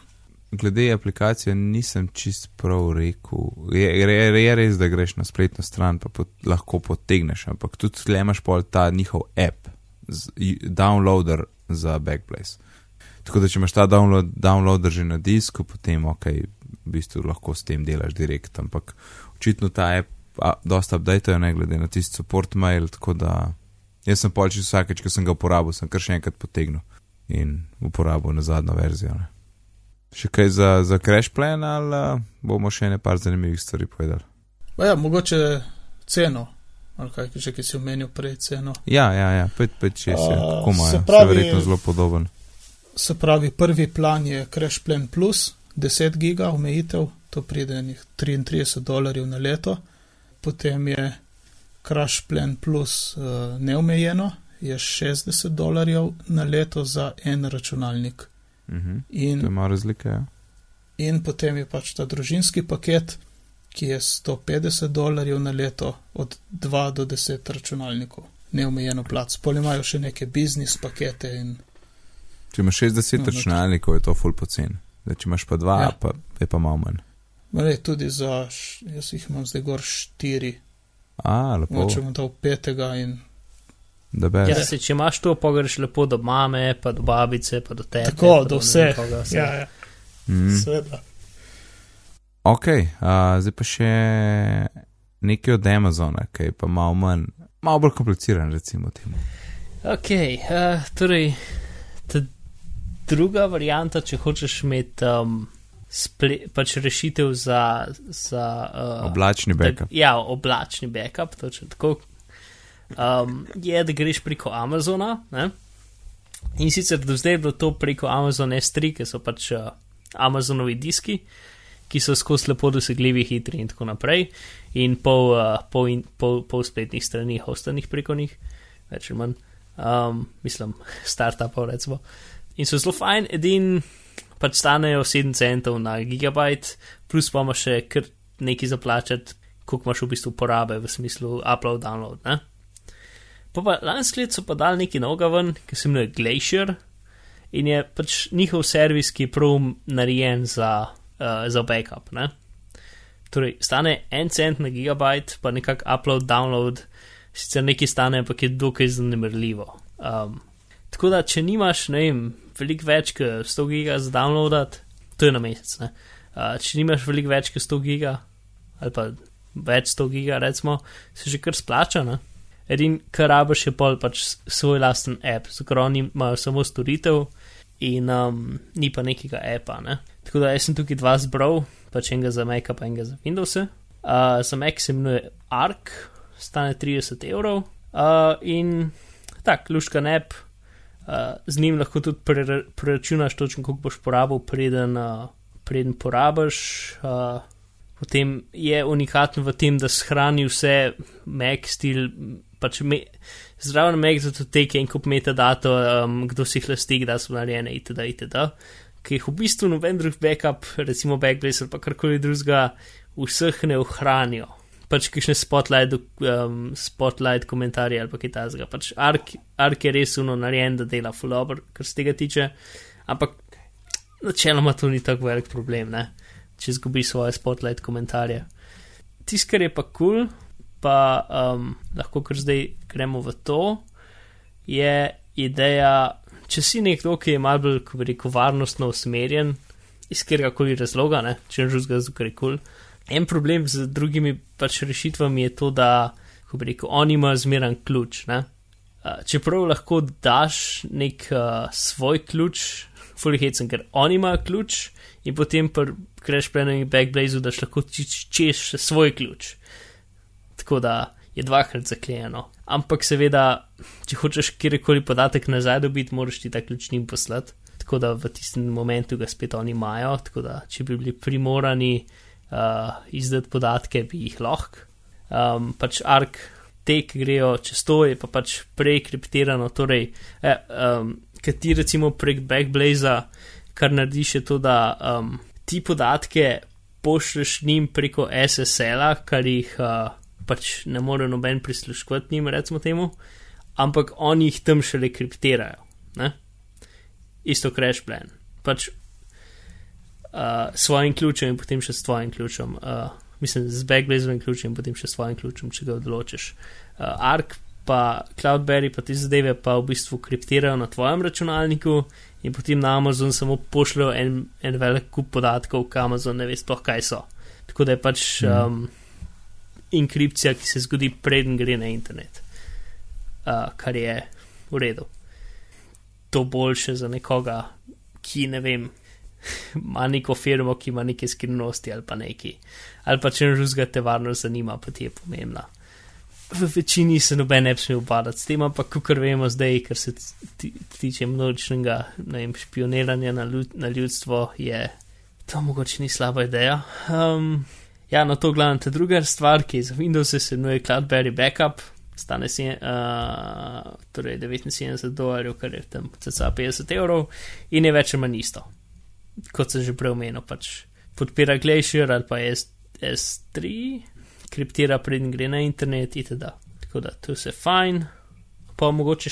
Glede aplikacije nisem čist prav rekel. Je, je, je res, da greš na spletno stran, pa pot, lahko potegneš, ampak tudi tle imaš pol ta njihov app, z, downloader za Backblaze. Tako da, če imaš ta download, downloader že na disku, potem ok, v bistvu lahko s tem delaš direkt, ampak očitno ta app a, dosta updatejo, ne glede na tisti support mail, tako da jaz sem pol čisto vsakeč, ko sem ga uporabil, sem kar še enkrat potegnil in uporabil na zadnjo verzijo. Ne. Še kaj za, za crash plan ali uh, bomo še nekaj zanimivih stvari povedali? Ja, mogoče ceno, ali kaj, že ki si omenil prej ceno. Ja, ja, ja, pet, pet, šest, ja, A, kako se se pravi- verjetno zelo podoben. Se pravi, prvi plan je Crash Plan Plus, 10 giga omejitev, to pride enih 33 dolarjev na leto. Potem je Crash Plan Plus uh, neomejeno, je 60 dolarjev na leto za en računalnik. Mhm. To In, ima razlike, ja. in potem je pač ta družinski paket, ki je 150 dolarjev na leto od 2 do 10 računalnikov. Neomejeno plac. Pol imajo še neke biznis pakete in Če imaš 60 No, no, računalnikov, je to full pocen. Zdaj, Če imaš pa dva, ja. pa je pa malo manj. Mare, tudi za, jaz jih imam zdaj gor štiri, A, lepo. mogoče bom dal petega in da. Ja, se, če imaš to, pa greš lepo do mame, pa do babice, pa do tebe. Tako, do vseh. koga, vse. Ja, ja, Mm. seveda. Ok, uh, zdaj pa še nekaj od Amazona, ki je pa malo manj, malo bolj kompliciran, recimo temu. Ok, uh, torej, ta druga varianta, če hočeš imeti um, sple, pač rešitev za. za uh, Oblačni backup. Da, ja, oblačni backup, točno tako. Um, je, da greš preko Amazona. Ne? In sicer do zdaj je bilo to preko Amazon S3, ki so pač uh, Amazonovi diski, ki so skozi lepo dosegljivi, hitri in tako naprej. In pol, uh, pol, in, pol, pol spletnih strani, hostanih preko njih, več ali manj, um, mislim, startupov recimo. In so zelo fajn, edin pač stanejo 7 centov na gigabajt, plus pa imaš še kar nekaj zaplačati, koliko imaš v bistvu porabe v smislu upload, download. Ne? Pa pa lansko leto so pa dali nekaj novega ven, ki se imenuje Glacier in je pač njihov servis, ki je prav narejen za, uh, za backup. Ne? Torej, stane en cent na gigabajt, pa nekako upload, download, sicer nekaj stane, ampak je dokaj zanemrljivo. Um, tako da, če nimaš, ne vem, veliko več kot 100 giga za downloadat, to je na mesec. ne. Uh, če nimaš veliko več kot 100 giga ali pa več 100 giga, recimo, se že kar splača. Ne? Edin, kar rabiš, je pol pač svoj lasten app, zakaj oni imajo samo storitev in um, ni pa nekega appa. Ne? Tako da jaz sem tukaj dva zbral, pač enega za Mac, pa enega za Windows. Uh, za Mac se imenuje Arc, stane 30 evrov uh, in tak, luškan app, uh, z njim lahko tudi pre, preračunaš točno, koliko boš porabil, preden, uh, preden porabiš. Uh, Potem je unikatno v tem, da shrani vse Mac stil, pač me, zraven Mac datoteke in kup metadato, um, kdo si jih lasti, da so narejene itd. itd. Ki jih v bistvu noben drug backup, recimo Backblaze ali karkoli drugega, vseh ne ohranijo. Pač kišne spotlight, um, spotlight komentarje ali pa kaj takega. Pač Ark, Ark je res uno narejen, da dela full over, kar se tega tiče, ampak načeloma to ni tako velik problem, ne če zgubi svoje spotlight komentarje. Tisto, kar je pa kul, cool, pa um, lahko kar zdaj gremo v to, je ideja, če si nekdo, ki je malo bolj, ko bi rekel, varnostno usmerjen, iz katerega koli razloga, ne, če zato, ker je kul. Cool. En problem z drugimi pač rešitvami je to, da, ko bi rekel, oni imajo zmeren ključ. Ne. Uh, čeprav lahko daš nek uh, svoj ključ, fulihecen, ker oni imajo ključ in potem pri Crash Planu in Backblazu daš lahko češ svoj ključ. Tako da je dvakrat zaklenjeno. Ampak seveda, če hočeš kjerkoli podatek nazaj dobiti, moraš ti ta ključ njim poslati. Tako da v tistem momentu ga spet oni imajo, tako da če bi bili primorani uh, izdati podatke, bi jih lahko. Um, pač ARK, te, ki grejo čez to, je pa pač prej kriptirano, torej, eh, um, ki ti recimo prek Backblaza, kar narediš je to, da um, ti podatke pošlješ njim preko SSL-a, kar jih uh, pač ne more noben prisluškovati njim, recimo temu, ampak oni jih tam šele kriptirajo. Ne? Isto crash plan. Pač uh, svojim ključem in potem še s tvojim ključem. Uh, mislim, z backblazovim ključem in potem še s svojim ključem, če ga odločiš. Uh, Ark pa Cloudberry pa te zadeve pa v bistvu kriptirajo na tvojem računalniku in potem na Amazon samo pošljajo en, en velik kup podatkov, ki Amazon ne ve sploh kaj so. Tako da je pač um, inkripcija, ki se zgodi preden gre na internet, uh, kar je v redu. To boljše za nekoga, ki ne vem, ima neko firmo, ki ima neke skrivnosti ali pa neki. Ali pa če že te varnost zanima, pa ti je pomembna. V večini se noben ne bi smel ubadati s tem, ampak kar vemo zdaj, kar se tiče množičnega špioniranja na, ljud, na ljudstvo, je to mogoče ni slaba ideja. Um, ja, no to glavno, ta druga stvar, ki je za Windows, se imenuje Cloudberry Backup, stane si uh, torej 79 dolarjev, kar je tam cca 50 evrov in je več ali manj isto. Kot sem že prej omenil, pač podpira Glacier ali pa S, S3 kriptira, preden gre na internet, itd. Tako da to vse fajn. Pa mogoče,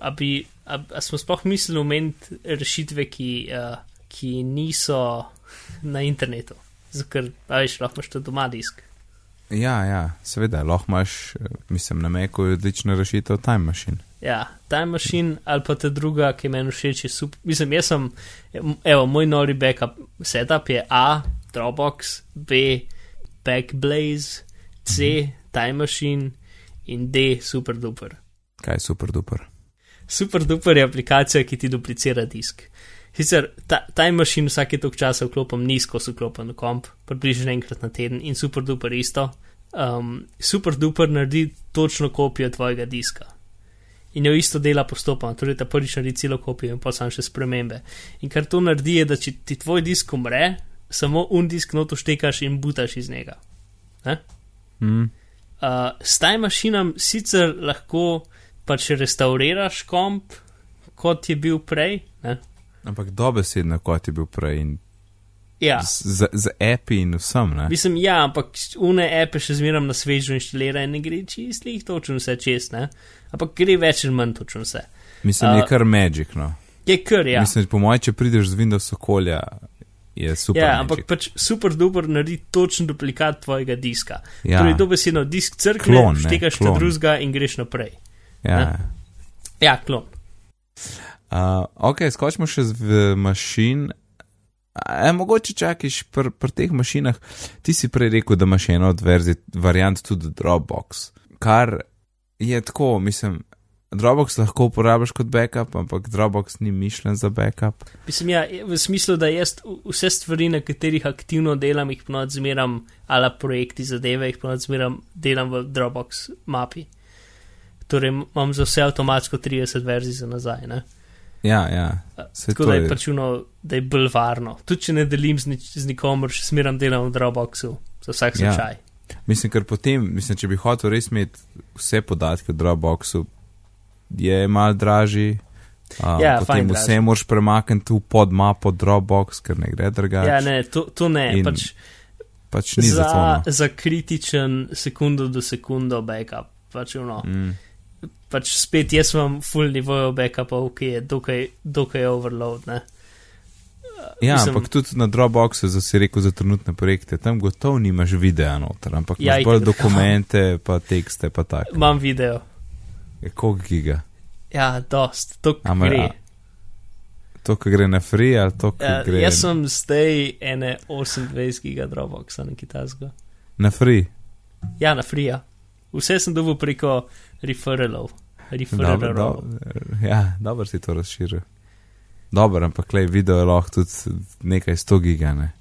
a, bi, a, a smo sploh mislili omeniti rešitve, ki, uh, ki niso na internetu. Ker, veš, lahko imaš to doma disk. Ja, ja, seveda, lahko imaš, eh, mislim, na Meku je odlična rešitev Time Machine. Ja, Time Machine ali pa ta druga, ki meni všeč, je super. Mislim, jaz sem, evo, moj nori backup setup je A, Dropbox, B, Backblaze, C, mhm. Time Machine in D, Super Duper. Kaj je Super Duper? Super Duper je aplikacija, ki ti duplicira disk. Sicer ta, Time Machine vsake tok časa vklopim nizko, so vklopim na komp, približno enkrat na teden in Super Duper isto. Um, super Duper naredi točno kopijo tvojega diska. In jo isto dela postopoma, torej ta prvič naredi celo kopijo in pa sam še spremembe. In kar to naredi, je, da če ti tvoj disk umre, samo un disk noto štekaš in butaš iz njega. Mm. Uh, s Time Machinom sicer lahko pač restauriraš komp, kot je bil prej. Ne? Ampak dobesedno, kot je bil prej. Ja. Z, z api in vsem. Ne? Mislim, ja, ampak une ape še zmeram na svežo inštalira in ne gre čisto jih točno vse čez, ne? Ampak gre več ali manj točno vse. Mislim, uh, je kar magic, no. Je kar, ja. Mislim, po mojem, če prideš z Windows okolja, je super. Ja, magic. ampak pač super duper naredi točen duplikat tvojega diska. Ja. Torej, dobesedno disk crkne, Klon, ne, štekaš ta drugega in greš naprej. Ja. Ja, klon. Uh, ok, skočimo še v mašin. E, mogoče čakaš pri pr teh mašinah. Ti si prej rekel, da imaš eno od verzij, variant tudi Dropbox. Kar je tako, mislim, Dropbox lahko uporabiš kot backup, ampak Dropbox ni mišljen za backup. Mislim, ja, v smislu, da jaz vse stvari, na katerih aktivno delam, jih ponad zmeram, ala projekti zadeve, jih ponad zmeram, delam v Dropbox mapi. Torej, imam za vse avtomatsko 30 verzij za nazaj. Ne? Ja, ja. Saj Tako da je je- pač uno, da je bolj varno. Tudi če ne delim z, nič, z nikomer, še smeram delam v Dropboxu, za vsak Ja. Mislim, ker potem, mislim, če bi hotel res imeti vse podatke v Dropboxu, je mal dražji. Uh, Ja, potem vse dražji. moraš premakniti v podmapo Dropbox, ker ne gre drugače. Ja, ne, to, to ne. In Pač Pač ni za to. za, no. za kritičen sekundo do sekundo backup. Pač, uno, Mm. pač spet jaz imam full nivojev backupov, ki je dokaj, dokaj overload. Ne? Ja, Mislim- ampak tudi na Dropboxu, za si rekel, za trenutne projekte, tam gotovo nimaš videa noter, ampak Ja, imaš bolj dokumente, pa tekste, pa tako. Imam video. Je koliko giga? Ja, dost, to gre. a- To, ki gre na free ali to, ki Ja, gre jaz sem zdaj ene 28 giga Dropboxa na kitajsko. na free. Ja, na frija. Vse sem dobil preko referralov. Dobro, Referralov. dobro, ja, dobro si to razširil. Dobro, ampak le video je lahko tudi nekaj 100 giga, ne?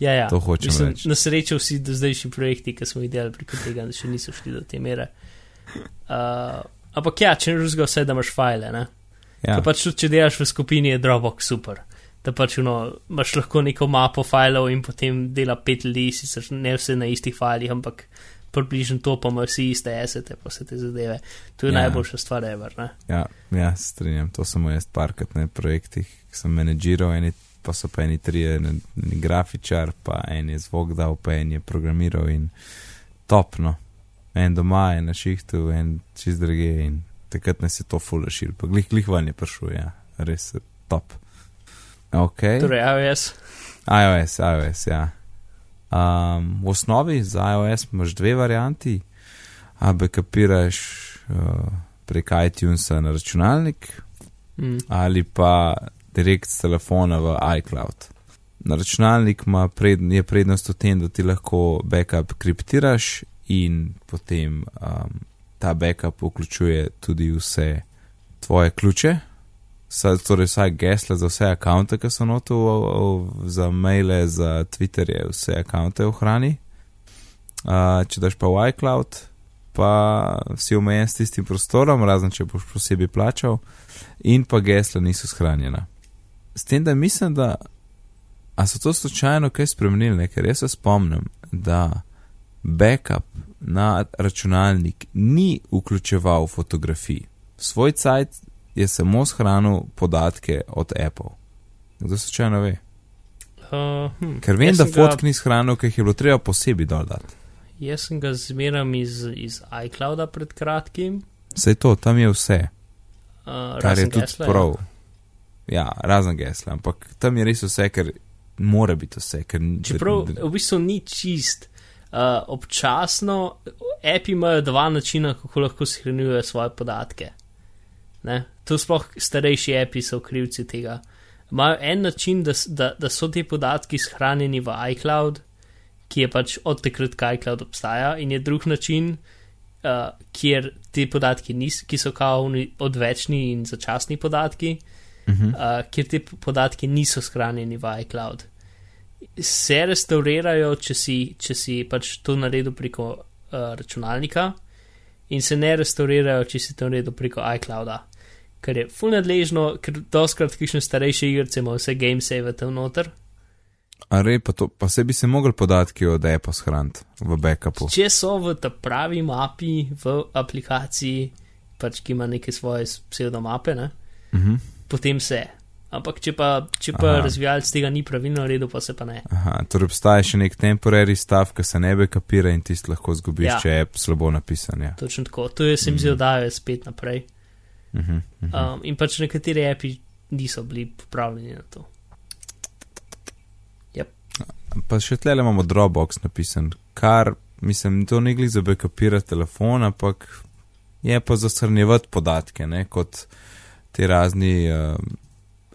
Ja, ja. To hočem Mislim, reči. Na srečo vsi do zdajšnji projekti, ki smo jih delali preko tega, še niso šli do te mere. Uh, ampak ja, če ne razumeš, vse da imaš file. Ne? Ja, Ja. Pač tudi, če delaš v skupini, je Dropbox super. Da pač uno, imaš lahko neko mapo filev in potem dela pet ljudi, sicer ne vse na istih filih, ampak približno to pa imaš vsi iste esete, pa vse te zadeve. To je Ja. ja. najboljša stvar, ever. Ne? ja, ja, se strinjam, to sem jaz parkrat na projektih, ki sem menedžiral, eni pa so pa eni trije, en en grafičar, pa en je zvok dal, pa en je programiral in topno. En doma je na šihtu, en čist druge in takrat nas je to fulašil, pa glih, glih van je prišel, ja, res top. Ok. Torej, iOS. iOS, iOS, ja. Um, v osnovi za iOS imaš dve varianti. A backupiraš uh, prek iTunesa na računalnik Mm. ali pa direkt z telefona v iCloud. Na računalnik pred, je prednost v tem, da ti lahko backup kriptiraš in potem um, ta backup vključuje tudi vse tvoje ključe, Sa, torej vsaj gesla za vse akonte, ki so notu, za maile, za Twitterje, vse akonte ohrani. Uh, če daš pa v iCloud, pa si omejen s tistim prostorom, razen če boš posebej plačal, in pa gesla niso shranjena. S tem, da mislim, da a so to slučajno kaj spremenili, ne? ker jaz se spomnim, da backup na računalnik ni vključeval fotografij. Svoj cajt je samo shranil podatke od Apple. Kdo slučajno ve? Uh, hm. Ker vem, da sem ga- fotk ni shranil, ker jih je bilo treba posebej dol dati. Jaz sem ga zmeram iz, iz iClouda pred kratkim. Vse to, tam je vse, Uh, kar je tudi gesla, ja. prav. Ja, razen gesla, ampak tam je res vse, ker mora biti vse. Ker, Čeprav v bistvu ni čist, uh, občasno, api imajo dva načina, kako lahko shranjujejo svoje podatke. Ne? To sploh starejši api so krivci tega. Imajo en način, da, da, da so ti podatki shranjeni v iCloud, ki je pač od takrat, ko iCloud obstaja, in je drug način, uh, kjer ti podatki niso, ki so kao odvečni in začasni podatki, uh -huh. uh, kjer ti podatki niso shranjeni v iCloud. Se restaurirajo, če si, če si pač to naredil preko uh, računalnika, in se ne restaurirajo, če si to naredil preko iClouda kar je fulnadležno, ker doskrat kišne starejše igrice ima vse game save tam noter. A re, pa, to, pa se bi se mogli podatki od Apple shraniti v backupu. Če so v ta pravi mapi, v aplikaciji, pač ki ima neke svoje pseudomape, ne, uh Mhm. -huh. potem se. Ampak če pa, če pa razvijalec tega ni pravilno naredil, pa se pa ne. Aha, torej obstaja še nek temporary stav, ki se ne backupira in tisti lahko zgubiš, Ja. če je slabo napisan. Ja. Točno tako. To je se mi zdi, da je spet naprej. Uh -huh, uh -huh. Um, in pač nekateri api niso bili pripravljeni na to. Pa še tle imamo Dropbox napisan, kar mislim, to ni glih za backupirati telefon, ampak je pa za shranjevati podatke, ne, kot te razni uh,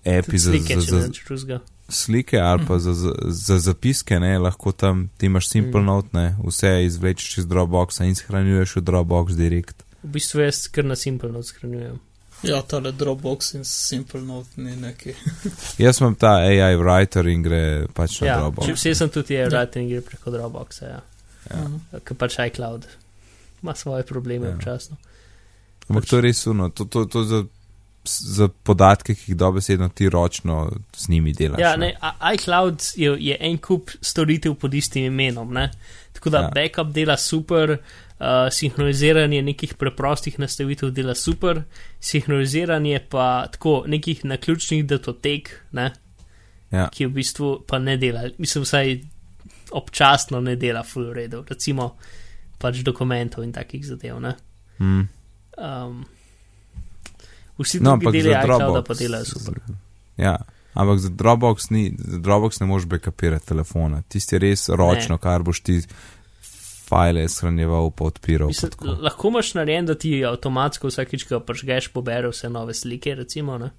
api za, slike, za, za slike ali pa za, za, za zapiske, ne, lahko tam ti imaš simple Mm. note, ne, vse izvlečeš iz Dropboxa in shranjuješ v Dropbox direkt. V bistvu jaz kar na Simple Note shranjujem. Ja, tale Dropbox in Simple Note ni neki. Jaz imam ta AI writer in gre pač na Ja, Dropbox. če vse sem tudi je Ja. writing gre preko Dropboxa, ja. Ja. Mhm. Ker pač iCloud ima svoje probleme Ja. občasno. Ampak to je res uno, to, to, to za, za podatke, ki jih dobesedno ti ročno z njimi delaš. Ja, ne, a- iCloud je, je en kup storitev pod istim imenom, ne. Tako da ja. backup dela super, uh, sinhroniziranje nekih preprostih nastavitev dela super, sinhroniziranje pa tako nekih naključnih datotek, ne, Ja. ki v bistvu pa ne dela. Mislim, vsaj občasno ne dela full redu, recimo pač dokumentov in takih zadev, ne. Mm. Um, vsi No, drugi deli iClouda pa delajo super. Ja, ampak za Dropbox, ni, za Dropbox ne moreš backupirati telefona. Tisti je res ročno, ne. kar boš ti file shranjeval, pa odpiral. Mislim, pa tako. lahko imaš narejen, da ti avtomatsko vsakič, ko pržgeš, pobere vse nove slike, recimo. Ne?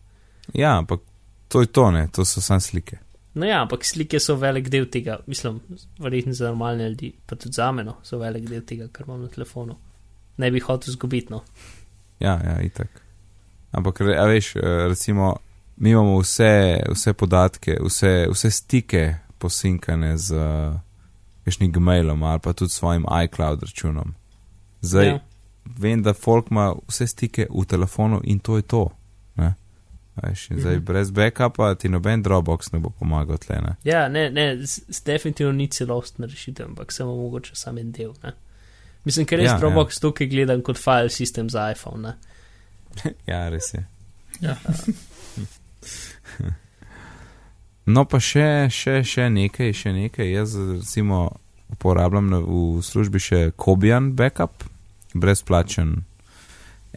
ja, ampak to je to, ne, to so samo slike. No ja, ampak slike so velik del tega, mislim, verjetno za normalne ljudi, pa tudi za meno so velik del tega, kar imam na telefonu. Ne bi hotel zgubiti, no. Ja, ja, itak. Ampak, a veš, eh, recimo, mi imamo vse, vse podatke, vse, vse stike posinkane z uh, kakšnim Gmailom ali pa tudi svojim iCloud računom. Zdaj, Ja. vem, da folk ima vse stike v telefonu in to je to. Ne? Veš, zdaj, Mhm. brez backupa ti noben Dropbox ne bo pomagal tle. Ne? Ja, ne, ne, definitivno ni celostna rešitev, ampak samo mogoče samo en del. Ne? Mislim, ker res Ja, ja, Dropbox ja. tukaj gledam kot file system za iPhone. Ne? ja, res je. Ja. No, pa še, še, še nekaj, še nekaj. Jaz recimo uporabljam v službi še Kobian backup, brezplačen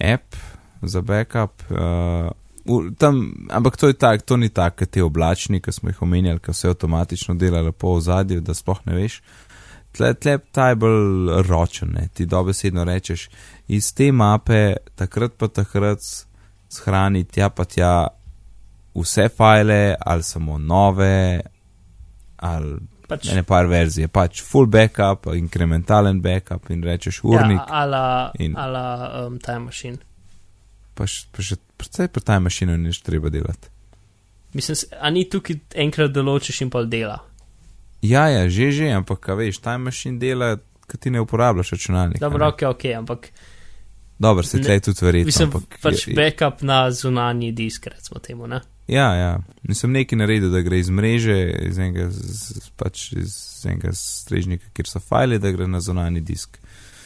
app za backup. Uh, tam, ampak to, je tak, to ni tako, te oblačni, ki smo jih omenjali, ki se avtomatično dela lepo v zadju, da sploh ne veš. Tle, tle ta je bolj ročen, ne? ti dobesedno rečeš, iz te mape takrat pa takrat shrani tja pa tja vse file, ali samo nove, ali Pač, ne par verzije, pač full backup, inkrementalen backup in rečeš urnik, Ja, ala, in- ala um, Time Machine. pa, š, pa še predvsej pri taj mašini nič treba delati. Mislim, a ni tukaj enkrat določiš in pol dela. Ja, ja, že, že, ampak veš, taj mašin dela, ki ti ne uporabljaš računalnika. Dobro, ne. ok, ok, ampak Dobro, se tle tudi verjetno. mislim, ampak pač je- backup na zunanji disk, recimo temu, ne? Ja, ja, nisem nekaj naredil, da gre iz mreže, iz enega, z, pač iz enega strežnika, kjer so file, da gre na zunani disk.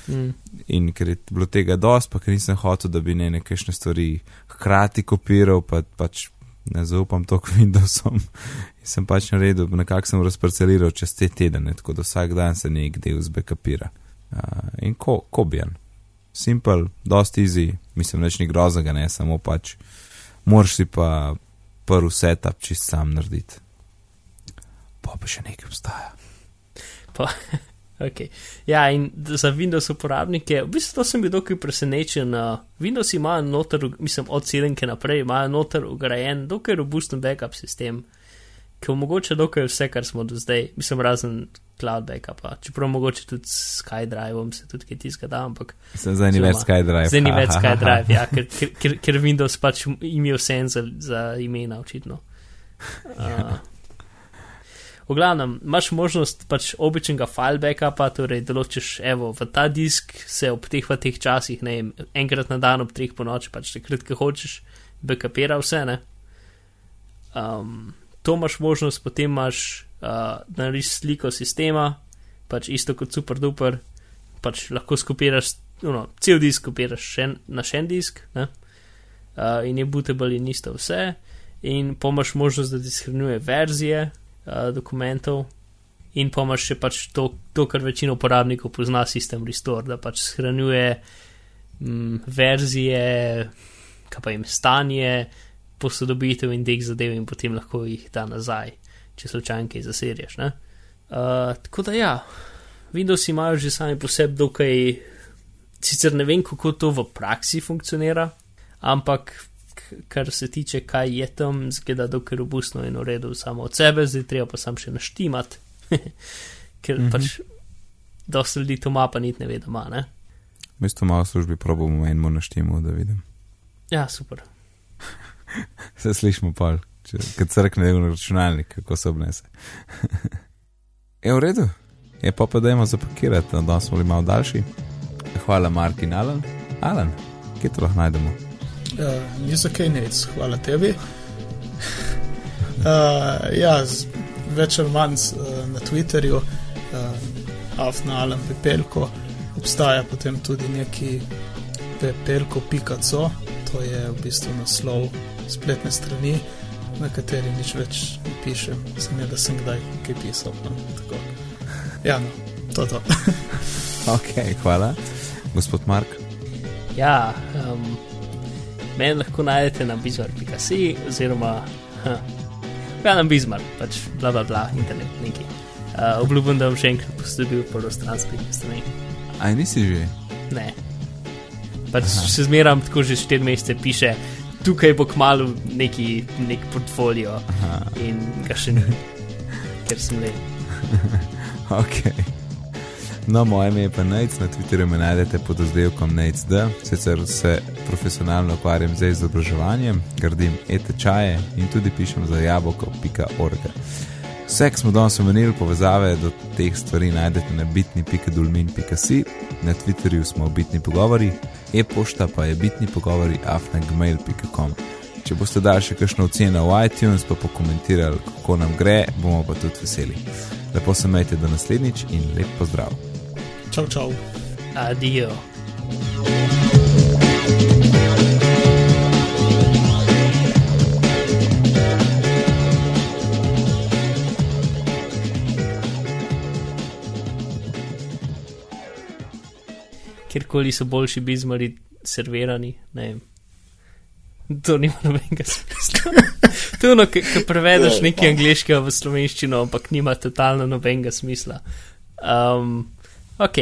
Mm. In ker je bilo tega dosti, pa ker nisem hotel, da bi ne nekajšne stvari hkrati kopiral, pa pač ne zaupam toliko Windowsom. In sem pač naredil, nekako sem razparceliral čez te tedne, tako da vsak dan se nek del zbekapira. Uh, in ko, kobijan. Simple, dosti easy, mislim, več ni groznega, ne samo pač. Moraš si pa prvi setup čist sam narediti. Pa pa še nekaj obstaja. Okay. Ja, in za Windows uporabnike, v bistvu sem bil dokaj presenečen. Uh, Windows ima noter, mislim, od celinke naprej, ima noter ugrajen dokaj robusten backup sistem, ki omogoča dokaj vse, kar smo do zdaj, mislim, razen cloud backupa. Čeprav mogoče tudi s SkyDrive-om se tudi kaj tiska da, ampak. Zdaj ni več SkyDrive. Zdaj ni več SkyDrive, ja, ker, ker, ker, Windows pač ima vse za, za imena, očitno. Uh, V glavnem, imaš možnost pač običnega file backupa, torej določiš, evo, v ta disk se ob teh v teh časih, ne vem, enkrat na dan ob treh po noči, pač takrat, ko hočeš, backupira vse, ne. Um, to imaš možnost, potem imaš uh, nariš sliko sistema, pač isto kot super duper, pač lahko skopiraš, no, cel disk skopiraš šen, na še en disk, ne. Uh, in je bootable in isto vse. In pomaš možnost, da ti shranjuje verzije, uh, dokumentov, in pa imaš še pač to, to, kar večina uporabnikov pozna, sistem Restore, da pač shranjuje mm, verzije, kaj pa jim stanje, posodobitev in teh zadev, in potem lahko jih da nazaj, če slučajno kaj zaserješ. Uh, tako da ja, Windows imajo že sami po sebi dokaj, sicer ne vem, kako to v praksi funkcionira, ampak kar se tiče, kaj je tam, zgleda dokaj robustno in uredu samo od sebe, zdaj treba pa sam še naštimati, ker mm -hmm. pač dosta ljudi to ima, pa niti ne ve, da ima, ne. Mi smo malo v službi, probujemo enemu naštimo, da vidim. Ja, super. Se slišimo pa, kad crkne v računalnik, kako se obnese. je v redu, je pa pa dajmo zapakirati, da smo bili malo daljši. Hvala, Mark in Alan. Alan, kje to lahko najdemo? Uh, Niso kaj nec, hvala tebi. uh, ja, več ali manj uh, na Twitterju, uh, Afna Alan Pepelko, obstaja potem tudi neki pepelko.co, to je v bistvu naslov spletne strani, na kateri nič več ne pišem, sem je, da sem kdaj kaj pisal. No, tako. ja, no, to je to. ok, hvala. Gospod Mark. Ja, um, meni lahko najdete na bizar.si oziroma ja, na bizmar, pač bla bla bla, internet, neki. Uh, obljubim, da bom še enkrat postobil po stranski strani. Aj nisi že? Ne. Pač Aha. se zmeram tako že 4 mesece piše, tukaj bo kmalo neki nek portfolio Aha. in ga še ne, ker sem le. ok. No, moje ime je pa Nec, na Twitterju me najdete pod oddelkom NECD, sicer se profesionalno ukvarjam z izobraževanjem, gradim e-tečaje in tudi pišem za jabolko.org. Vse, ki smo danes omenili, povezave do teh stvari najdete na bitni.dulmin.si, na Twitterju smo bitni pogovori, e-pošta pa je bitni pogovori afnagmail.com. Če boste dali še kakšno oceno v iTunes, pa pokomentirali, kako nam gre, bomo pa tudi veseli. Lepo se majte do naslednjič in lep pozdrav. Čau, čau. Adijo. Kjerkoli so boljši bizmari servirani, ne vem. To nima nobenega smisla. to je ono, ki prevedeš nekaj angliškega v slovenščino, ampak nima totalno nobenega smisla. Um, ok.